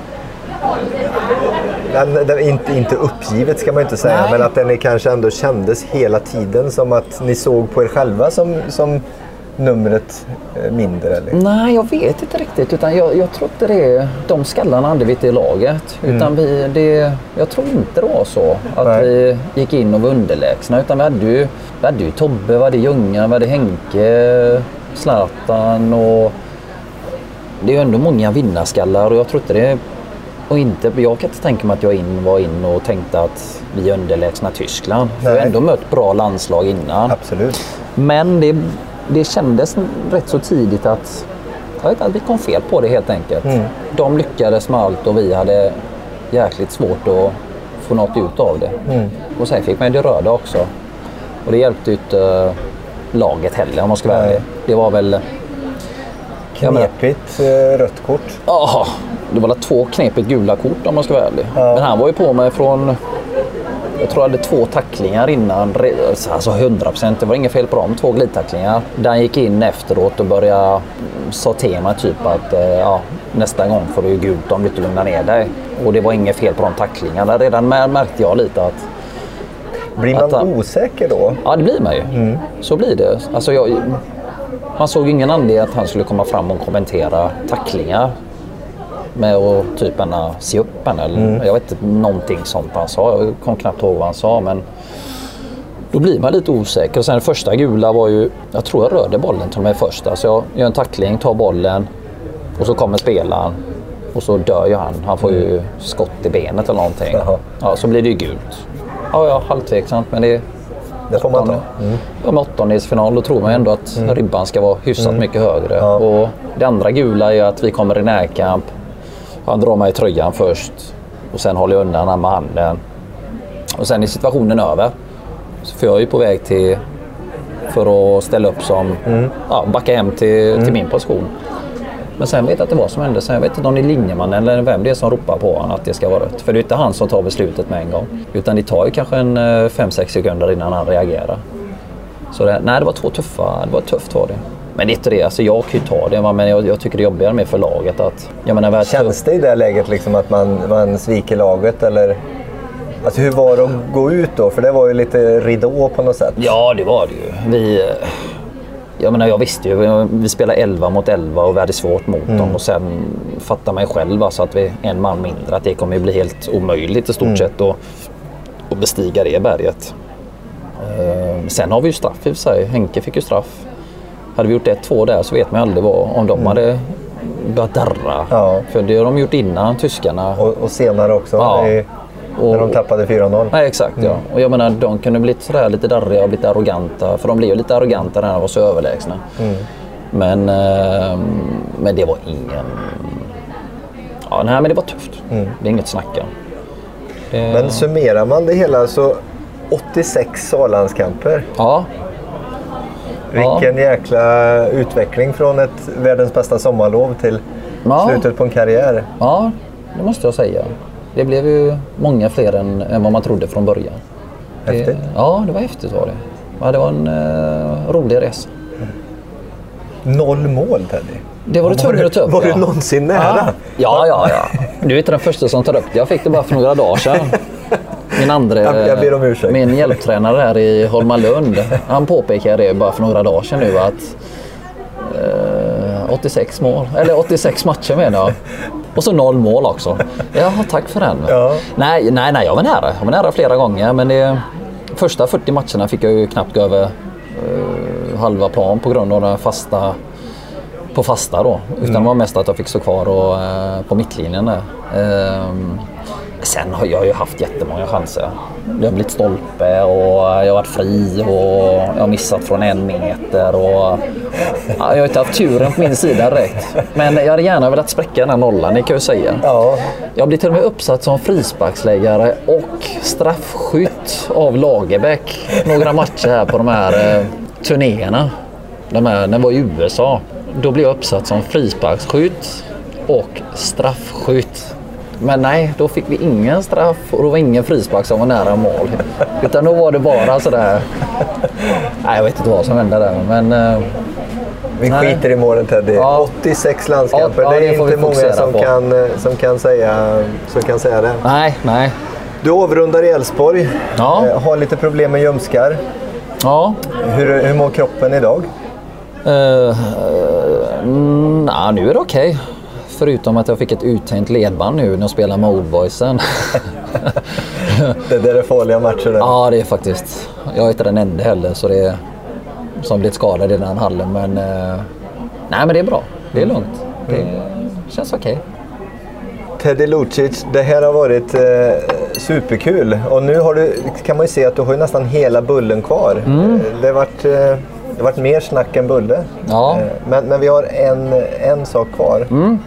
Den, inte, inte uppgivet ska man inte säga,
Nej.
men att den kanske ändå kändes hela tiden som att ni såg på er själva som, som numret eh, mindre? Eller?
Nej, jag vet inte riktigt. Utan jag, jag tror inte det är de skallarna hade vi inte i laget. Utan vi, det, jag tror inte det var så att
Nej.
vi gick in och var underlägsna. Utan vi hade ju, vi hade ju Tobbe, vi hade Ljungan, vi hade Henke, Zlatan och det är ju ändå många vinnarskallar och jag tror inte det och inte, jag kan inte tänka mig att jag in, var in och tänkte att vi är underlägsna Tyskland. För Vi har
Nej.
ändå mött bra landslag innan.
Absolut.
Men det, det kändes rätt så tidigt att, jag vet, inte, att vi kom fel på det helt enkelt. De lyckades med allt och vi hade jäkligt svårt att få något ut av det. Och sen fick man ju det röda också. Och det hjälpte ju inte laget heller om man ska vara
Nej.
ärlig. Det var väl...
Knepigt eh, rött kort.
Ja, det var väl två knepigt gula kort om man ska vara ärlig.
Ja.
Men han var ju på mig från... Jag tror jag hade två tacklingar innan. Alltså 100 procent. Det var inget fel på dem. Två glidtacklingar. Där han gick in efteråt och började mm, sa mig typ att eh, ja, nästa gång får du gult om du inte lugnar ner dig. Och det var inget fel på de tacklingarna. Redan mär- märkte jag lite att
Blir man
Att
osäker då?
Ja, det blir man ju. Så blir det. Alltså jag, man såg ingen anledning att han skulle komma fram och kommentera tacklingar. Med att typ ena se upp henne. Eller, Jag vet inte, någonting sånt han sa. Jag kom knappt ihåg vad han sa. Men då blir man lite osäker. Och sen första gula var ju, jag tror jag rörde bollen till och med först. Alltså jag gör en tackling, tar bollen och så kommer spelaren. Och så dör ju han. Han får ju skott i benet eller någonting.
Jaha.
Ja, så blir det ju gult. Ja, ja, halvtveksamt men det
Det får man ta.
Ja, med åttondelsfinal då tror man ändå att ribban ska vara hyfsat mycket högre.
Ja.
Och det andra gula är att vi kommer i närkamp. Han drar mig i tröjan först och sen håller jag undan han med handen. Och sen är situationen över. För jag är ju på väg till för att ställa upp som, ja, backa hem till, till min position. Men sen vet jag inte vad som hände. Sen jag vet inte om det är linjemannen eller vem det är som ropar på honom att det ska vara rött. För det är inte han som tar beslutet med en gång. Utan det tar ju kanske en 5-6 sekunder innan han reagerar. Så det, nej, det var två tuffa. Det var tufft var det. Men det är inte det. Alltså jag kan ju ta det. va, Men jag, jag tycker det är jobbigare med för laget att... Jag menar, har
Känns det i det läget liksom att man, man sviker laget? Eller? Alltså hur var det att gå ut då? För det var ju lite ridå på något sätt.
Ja, det var det ju. Vi, jag menar, jag visste ju. Vi spelade 11 mot 11 och vi hade svårt mot dem. Och sen fattar man ju själv alltså, att vi är en man mindre. Att det kommer bli helt omöjligt i stort sett att, att bestiga det berget. Eh, Sen har vi ju straff i och för sig. Henke fick ju straff. Hade vi gjort 1-2 där så vet man aldrig vad, om de hade börjat darra.
Ja.
För det har de gjort innan, tyskarna.
Och, och senare också.
Ja.
I,
Och-
när de tappade 4-0.
Nej, exakt ja. Och jag menar, de kunde blivit sådär lite darriga och lite arroganta. För de blev ju lite arroganta när de var så överlägsna. Men, eh, men det var ingen... Ja, nej, men det var tufft. Det är inget snack om. Det...
Men summerar man det hela så 86 A-landskamper.
Ja, Ja.
Vilken jäkla utveckling från ett världens bästa sommarlov till
Ja.
slutet på en karriär.
ja, det måste jag säga. Det blev ju många fler än, än vad man trodde från början.
Häftigt.
Det, ja, det var häftigt var det. Ja, det var en eh, rolig resa.
Noll mål Teddy.
Det var du tvungen att ta upp.
Var
ja.
du någonsin nära?
Ja, ja, ja. Du är inte den första som tar upp det. Jag fick det bara för några dagar sedan. Min andra,
Jag- ber om ursäkt.
min hjälptränare här i Holmalund, han påpekade det bara för några dagar sedan nu att eh, 86 mål, eller 86 matcher menar jag. Och så noll mål också. Jaha, tack för den.
Ja.
Nej, nej, nej, jag var nära. Jag var nära flera gånger men det, första 40 matcherna fick jag ju knappt gå över eh, halva plan på grund av den fasta på fasta då. Utan det var mest att jag fick stå kvar och, eh, på mittlinjen där. Ehm, sen har jag ju haft jättemånga chanser. Jag har blivit stolpe och jag har varit fri och jag har missat från en meter. Och, ja, jag har inte haft turen på min sida direkt. Men jag hade gärna velat spräcka den här nollan, det kan jag säga.
Ja.
Jag blir till och med uppsatt som frisparksläggare och straffskytt av Lagerbäck några matcher här på de här eh, turnéerna. De här, när jag var i USA. Då blev jag uppsatt som frisparksskytt och straffskytt. Men nej, då fick vi ingen straff och då var ingen frispark som var nära mål. Utan då var det bara sådär... Nej, jag vet inte vad som hände där. Men eh,
Vi
Nej.
skiter i målen Teddy.
Ja.
86 landskamper.
Ja,
det
det
är
vi
inte många som
på.
kan, eh, som, kan säga, som kan säga det.
nej, nej.
Du avrundar i Elfsborg.
Ja.
Eh, Har lite problem med ljumskar.
Ja,
Hur, hur mår kroppen idag?
Uh, uh, nah, nu är det okej. Förutom att jag fick ett uttänkt ledband nu när jag spelar med Oldboysen.
det där är farliga matcher.
Ja, det är faktiskt. Jag är inte den enda heller så det är, som blivit skadad i den hallen. Men, uh, nej, men det är bra. Det är lugnt. Det mm. känns okej. Okay.
Teddy Lucic, det här har varit eh, superkul. Och nu har du, kan man ju se att du har nästan hela bullen kvar. Mm. Det har varit eh, det varit mer snack än bulle.
Ja. Eh,
men, men vi har en, en sak kvar.
Mm.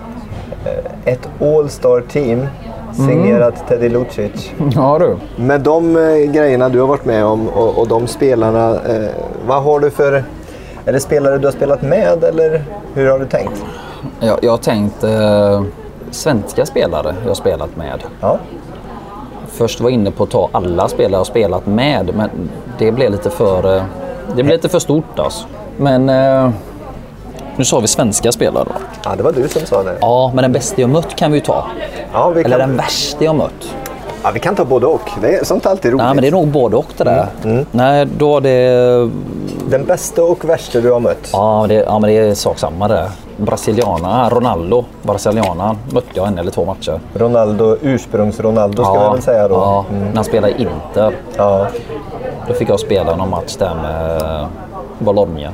Eh, ett All-Star team signerat mm. Teddy Lucic.
Ja du.
Med de eh, grejerna du har varit med om och, och de spelarna, eh, vad har du för... Är det spelare du har spelat med eller hur har du tänkt?
Jag, jag har tänkt eh, svenska spelare jag har spelat med.
Ja.
Först var jag inne på att ta alla spelare jag har spelat med men det blev lite för, eh, det blev lite för stort alltså. Men eh, nu sa vi svenska spelare.
Ja, det var du som sa det.
Ja, men den bästa jag mött kan vi ju ta.
Ja, vi
Eller den värsta jag mött.
Ja, vi kan ta både och. Det är, sånt är alltid roligt.
Nej, men det är nog både och det där. Mm. Mm. Nej, då det...
Den bästa och värsta du har mött?
Ja, det, ja men det är sak samma det. Brasiliana, Ronaldo, brasiliana mötte jag en eller två matcher.
Ronaldo, ursprungs-Ronaldo ska ja, vi väl säga då?
Ja, mm. när han spelade i Inter.
Ja.
Då fick jag spela någon match där med Bologna.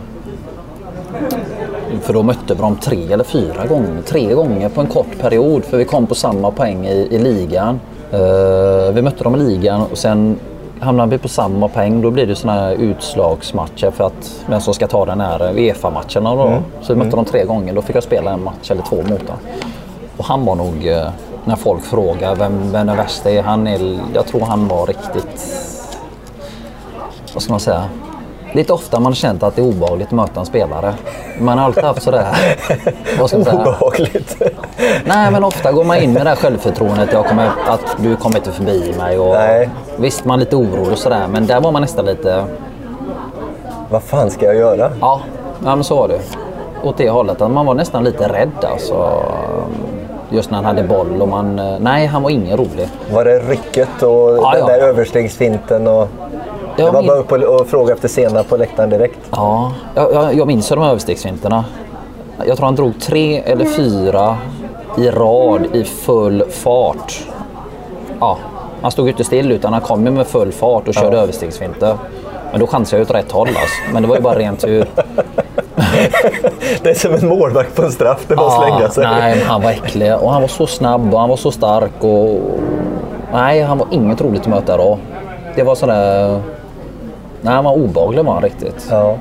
För då mötte vi dem tre eller fyra gånger. Tre gånger på en kort period. För vi kom på samma poäng i, i ligan. Uh, vi mötte dem i ligan och sen hamnade vi på samma poäng. Då blir det såna här utslagsmatcher för att vem som ska ta den här Uefa-matcherna. Då. Mm. Så vi mötte mm. dem tre gånger. Då fick jag spela en match eller två mot dem. Och han var nog, uh, när folk frågar vem, vem den värsta är, han är, jag tror han var riktigt, vad ska man säga, Lite ofta man känt att det är obehagligt att möta en spelare. Man har alltid haft sådär...
Vad ska man säga? Obehagligt?
Nej, men ofta går man in med det här självförtroendet jag kommer, att du kommer inte förbi mig. Och,
Nej.
Visst, man är lite orolig och sådär, men där var man nästan lite...
Vad fan ska jag göra?
Ja, ja men så var det. Åt det hållet, att man var nästan lite rädd alltså. Just när han hade boll och man... Nej, han var ingen rolig.
Var det rycket och ja, den ja. där överstegsfinten? Och... Jag det var min... bara upp och, och fråga efter scenerna på läktaren direkt.
Ja, jag, jag minns de överstegsfinterna. Jag tror han drog tre eller fyra i rad i full fart. Ja, han stod inte still utan han kom med full fart och körde ja. överstegsfinter. Men då chansade jag åt rätt håll alltså. Men det var ju bara ren tur.
det är som en målvakt på en straff, det var ja, slänga sig.
Nej, han var äcklig och han var så snabb och han var så stark. Och... Nej, han var inget roligt att möta då. Det var sådär... Nej, han var obehaglig var han riktigt.
Ja.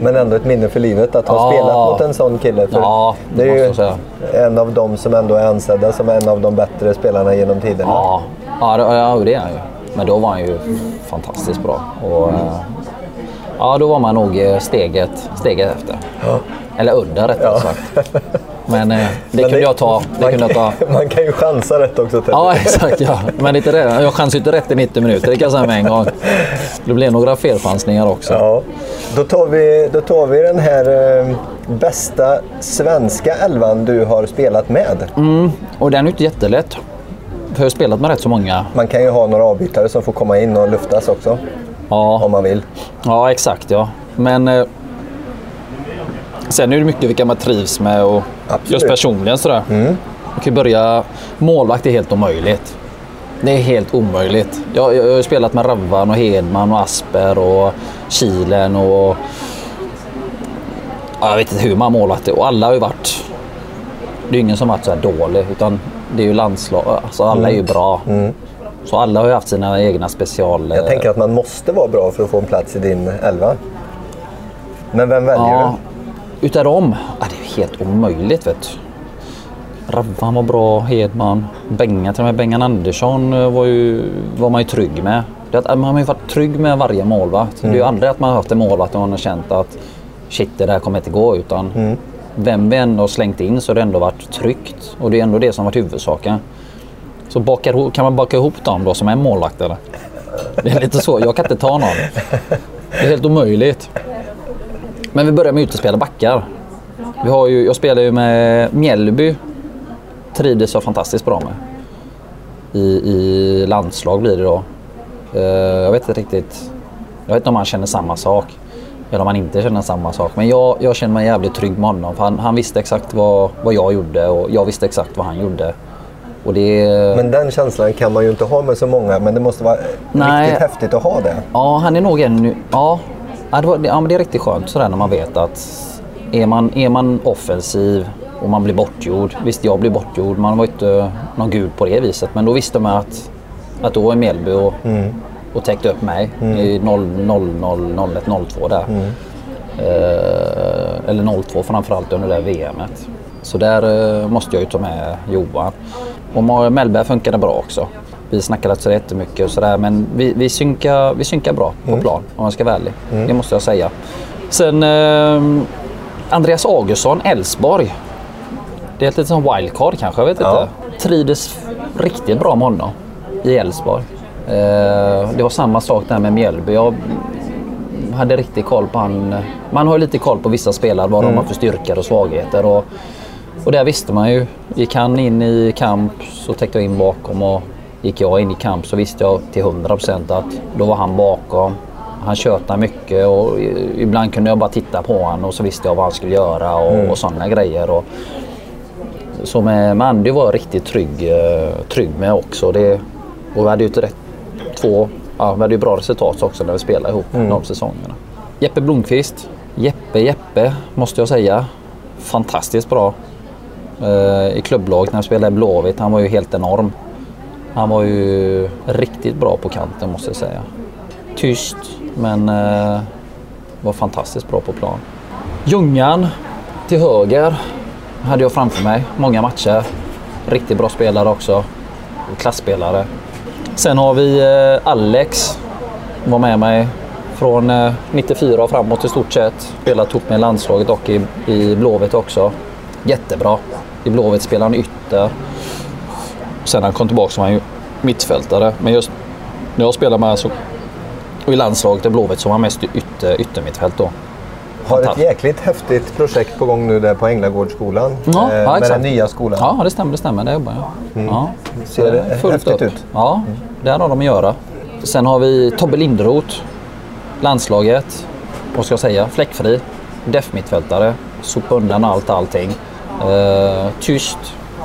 Men ändå ett minne för livet att ha ja. spelat mot en sån kille. För
ja, det,
det är ju
säga.
en av dem som ändå är ansedda som en av de bättre spelarna genom tiderna.
Ja, ja det, ja, det är han ju. Men då var han ju fantastiskt bra. Och, mm. Ja, då var man nog eh, steget, steget efter.
Ja.
Eller under rättare ja. sagt. Men eh, det Men kunde det, jag ta. Det
man,
kunde
jag ta. man kan ju chansa rätt också.
Ja, exakt. Ja. Men inte det. Jag chansar inte rätt i 90 minuter, det kan jag säga med en gång. Det blir några felchansningar också.
Ja. Då, tar vi, då tar vi den här eh, bästa svenska elvan du har spelat med.
Mm, och den är inte jättelätt. För jag har spelat med rätt så många.
Man kan ju ha några avbytare som får komma in och luftas också.
Ja.
Om man vill.
Ja, exakt ja. Men eh, sen är det mycket vilka man trivs med och Absolut. just personligen sådär.
Mm.
Man kan börja... Målvakt är helt omöjligt. Det är helt omöjligt. Jag, jag, jag har spelat med Ravvan och Hedman och Asper och Kilen och... Jag vet inte hur många målvakter och alla har ju varit... Det är ingen som varit så här dålig utan det är ju landslag. Alltså alla är ju bra.
Mm.
Så alla har ju haft sina egna special...
Jag tänker att man måste vara bra för att få en plats i din elva. Men vem väljer ja,
du? Utav dem? Ja, det är helt omöjligt vet du. Ravvan var bra, Hedman, Benga, till och med Bengan Andersson eh, var, ju, var man ju trygg med. Det, man har ju varit trygg med varje målvakt. Mm. Det är ju aldrig att man har haft en målvakt och man har känt att shit, det där kommer inte gå. Utan
mm.
vem vi ändå har slängt in så har det ändå varit tryggt. Och det är ändå det som varit huvudsaken. Så bakar, kan man baka ihop dem då som en målvakt eller? Det är lite så. Jag kan inte ta någon. Det är helt omöjligt. Men vi börjar med utespelade backar. Vi har ju, jag spelar ju med Mjällby. Trivdes jag fantastiskt bra med. I, I landslag blir det då. Uh, jag vet inte riktigt. Jag vet inte om han känner samma sak. Eller om han inte känner samma sak. Men jag, jag känner mig jävligt trygg med honom. För han, han visste exakt vad, vad jag gjorde och jag visste exakt vad han gjorde. Det...
Men den känslan kan man ju inte ha med så många, men det måste vara
Nej.
riktigt häftigt att ha det.
Ja, han är nog en... Ja, ja, det, var, ja men det är riktigt skönt sådär när man vet att är man, är man offensiv och man blir bortgjord. Visst, jag blir bortgjord. Man var inte någon gud på det viset. Men då visste man att, att då är Mjällby och, och täckte upp mig i 0, 0, 0, 01, 02 där. Eh, eller 02 framförallt under det här VMet. Så där eh, måste jag ju ta med Johan. Och Mellberg funkade bra också. Vi snackade inte så jättemycket och sådär men vi, vi, synkar, vi synkar bra på plan om jag ska vara ärlig. Det måste jag säga. Sen eh, Andreas Augustsson, Elfsborg. Det är ett litet som wildcard kanske, jag vet
Ja.
inte. Trivdes riktigt bra med honom i Elfsborg. Eh, det var samma sak där med Mjällby. Jag hade riktigt koll på han. Man har ju lite koll på vissa spelare, vad de har för styrkor och svagheter. Och, och där visste man ju. Gick han in i kamp så täckte jag in bakom och gick jag in i kamp så visste jag till 100% att då var han bakom. Han tjötade mycket och ibland kunde jag bara titta på honom och så visste jag vad han skulle göra och, och sådana grejer. Och, så med, med Andy var jag riktigt trygg, eh, trygg med också. Det, och vi hade ju rätt, två, ja, vi hade ju bra resultat också när vi spelade ihop de säsongerna. Jeppe Blomqvist. Jeppe, Jeppe måste jag säga. Fantastiskt bra. Eh, I klubblaget när vi spelade i Blåvitt. Han var ju helt enorm. Han var ju riktigt bra på kanten måste jag säga. Tyst men eh, var fantastiskt bra på plan. Ljungan till höger hade jag framför mig. Många matcher. Riktigt bra spelare också. Klassspelare. Sen har vi eh, Alex. Var med mig från eh, 94 och framåt i stort sett. Spelat ihop med landslaget och i, i Blåvitt också. Jättebra. I Blåvitt spelade han ytter. Sen när han kom tillbaka så var han ju mittfältare. Men just när jag spelade med så och i landslaget i Blåvitt så var han mest ytter, yttermittfält då.
Har ett jäkligt häftigt projekt på gång nu där på Änglagårdsskolan.
Ja,
eh,
ja,
med den nya skolan.
Ja, det stämmer. Det stämmer. Där jobbar jag. Ja.
Ser det
fullt
häftigt
upp.
ut?
Ja, där har de att göra. Sen har vi Tobbe Lindroth. Landslaget. Vad ska jag säga? Fläckfri. Def-mittfältare. Sopa undan allt allting. Eh, tyst.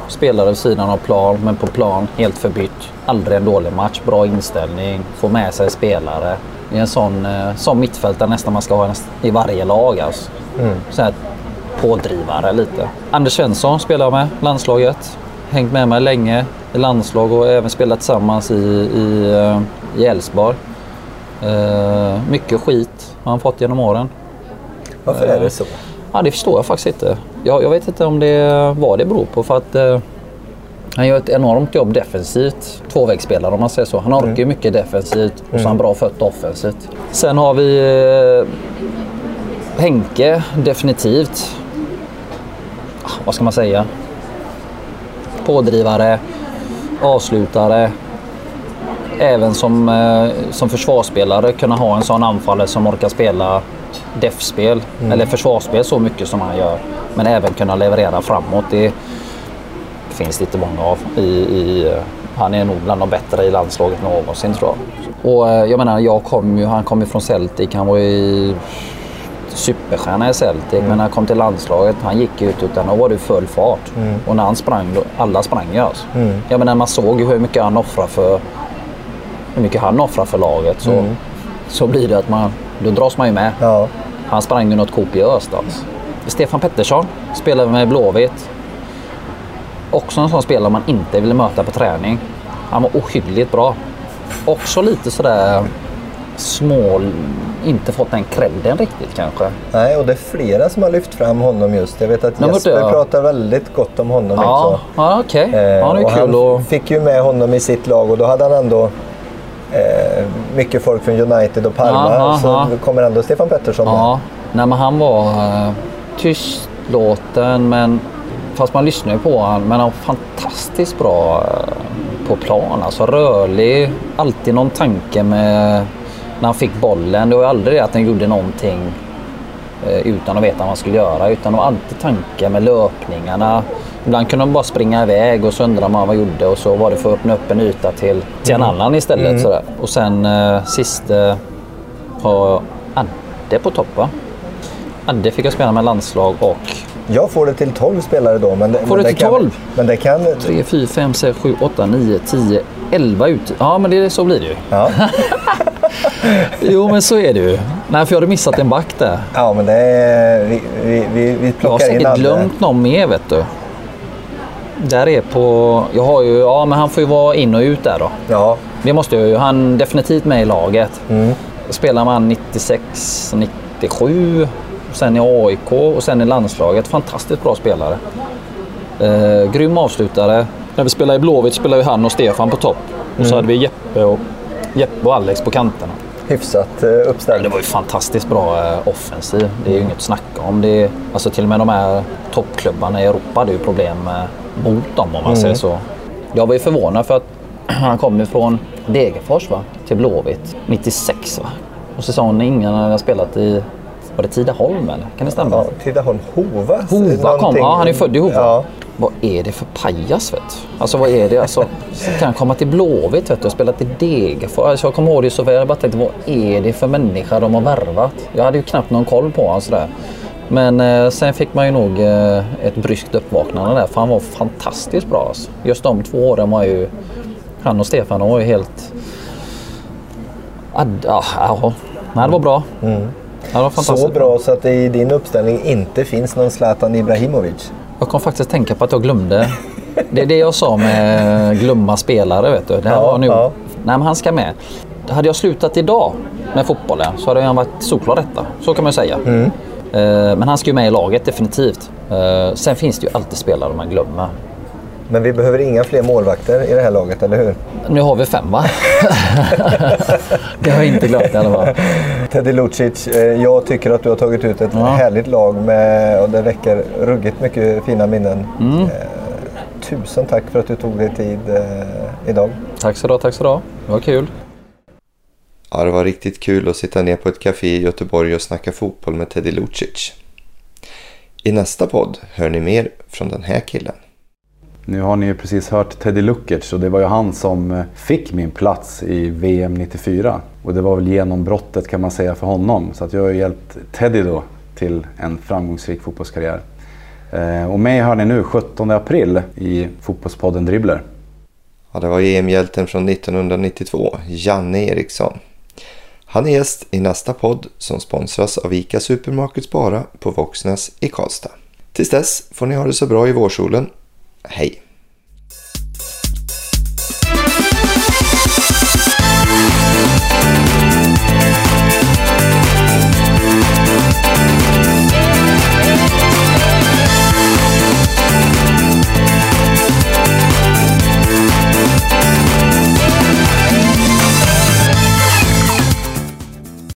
Spelare vid sidan av plan, men på plan helt förbytt. Aldrig en dålig match. Bra inställning. Får med sig spelare. Det är en sån, eh, sån mittfältare nästan man ska ha i varje lag. Alltså. Så här, pådrivare lite. Anders Svensson spelar jag med, landslaget. Hängt med mig länge i landslag och även spelat tillsammans i, i, eh, i Elfsborg. Eh, mycket skit har han fått genom åren.
Varför är det så?
Ja, det förstår jag faktiskt inte. Jag, jag vet inte om det, vad det beror på. För att eh, han gör ett enormt jobb defensivt. Tvåvägsspelare om man säger så. Han orkar ju mycket defensivt och så har han bra fött offensivt. Sen har vi eh, Henke, definitivt. Ah, Vad ska man säga? Pådrivare, avslutare. Även som, eh, som försvarsspelare kunna ha en sån anfallare som orkar spela def-spel eller försvarsspel så mycket som han gör. Men även kunna leverera framåt. Det finns det inte många av. I, i, han är nog bland de bättre i landslaget någonsin tror jag. Och eh, jag menar, jag kom ju, han kom ju från Celtic. Han var ju superstjärna i Celtic. Men när han kom till landslaget, han gick ut utan då var det full fart. Och när han sprang, då, alla sprang ju alltså. Jag menar, man såg ju hur mycket han offrar för hur mycket han offrar för laget. Så, så blir det att man, då dras man ju med.
Ja.
Han sprang ju något kopiöst alltså. Stefan Pettersson spelade med Blåvitt. Också en sån spelare man inte ville möta på träning. Han var ohyggligt bra. Också lite sådär små, inte fått den credden riktigt kanske.
Nej, och det är flera som har lyft fram honom just. Jag vet att
Men
Jesper
jag-
pratar väldigt gott om honom
Ja,
också.
ja okej.
Eh,
Ja, kul
han fick ju med honom i sitt lag och då hade han ändå eh, mycket folk från United och Parma.
Aha,
så
aha.
kommer ändå Stefan Pettersson.
Ja, nej, men han var uh, tystlåten men fast man lyssnar ju på honom. Men han var fantastiskt bra eh, på plan. Alltså rörlig, alltid någon tanke med när han fick bollen. Det var aldrig det att han gjorde någonting eh, utan att veta vad han skulle göra. Utan det var alltid tanke med löpningarna. Ibland kunde de bara springa iväg och så undrade man vad han gjorde och så var det för att öppna upp en yta till, till en annan istället. Sådär. Och sen eh, sist eh, har Adde på topp va? Adde fick jag spela med landslag och
Jag får det till 12 spelare då. Men det,
Får
men
det till
kan,
12?
Men det kan...
3, 4, 5, 6, 7, 8, 9, 10, 11 ut. Ja, men det, så blir det ju.
Ja,
Jo, men så är det ju. Nej, för jag hade missat en back där.
ja men det är... Vi, vi, vi, vi
Jag har
plockar in
säkert glömt någon mer, vet du. Där är på... Jag har ju... Ja, men han får ju vara in och ut där då.
Ja,
Det måste jag ju. Han är definitivt med i laget.
Mm.
Spelar man 96, 97, sen i AIK och sen i landslaget. Fantastiskt bra spelare. Eh, grym avslutare. När vi spelade i Blåvitt spelade han och Stefan på topp. Och så hade vi Jeppe och, Jeppe och Alex på kanterna.
hyfsat eh,
Det
uppställd.
var ju fantastiskt bra eh, offensiv. Det är ju inget att snacka om. Det är, alltså till och med de här toppklubbarna i Europa hade ju problem med, mot dem om man säger så. Jag var ju förvånad för att han kom ju från Degerfors va? till Blåvitt 96 va? Och säsongen innan hade jag spelat i var det Tidaholm eller? Kan det stämma?
Ja, Tidaholm. Hova?
Hova kom, ja han är född i Hova.
Ja.
Vad är det för pajas vet du? Alltså vad är det? Alltså, kan han komma till Blåvitt vet du och spela till Degerfors? Alltså, jag kommer ihåg det så väl. Jag bara tänkte vad är det för människa de har värvat? Jag hade ju knappt någon koll på honom sådär. Men eh, sen fick man ju nog eh, ett bryskt uppvaknande där för han var fantastiskt bra. Alltså. Just de två åren var ju han och Stefan var ju helt... Ad, ja, ja, Nej, det var bra. Ja, det var
Så bra så att det i din uppställning inte finns någon Zlatan Ibrahimovic.
Jag kom faktiskt tänka på att jag glömde. Det är det jag sa med glömma spelare. Vet du. Det här
Ja,
var nu...
ja.
Nej, men han ska med. Hade jag slutat idag med fotbollen så hade han varit solklar detta. Så kan man säga.
Mm.
Eh, Men han ska ju med i laget definitivt. Eh, Sen finns det ju alltid spelare man glömmer.
Men vi behöver inga fler målvakter i det här laget, eller hur?
Nu har vi fem va? det har jag inte glömt i alla fall.
Teddy Lucic, eh, jag tycker att du har tagit ut ett
Ja.
härligt lag med, och det räcker ruggigt mycket fina minnen.
Mm.
Tusen tack för att du tog dig tid idag.
Tack så du ha, tack så du ha. Det var kul.
Ja, det var riktigt kul att sitta ner på ett café i Göteborg och snacka fotboll med Teddy Lucic. I nästa podd hör ni mer från den här killen.
Nu har ni ju precis hört Teddy Lukic och det var ju han som eh, fick min plats i VM 94. Och det var väl genombrottet kan man säga för honom. Så att jag har hjälpt Teddy då till en framgångsrik fotbollskarriär. Eh, Och mig hör ni nu 17 april i Fotbollspodden Dribbler.
Ja, det var EM-hjälten från 1992, Janne Eriksson. Han är gäst i nästa podd som sponsras av ICA Supermarket Spara på Våxnäs i Karlstad. Tills dess får ni ha det så bra i vårsolen. Hej!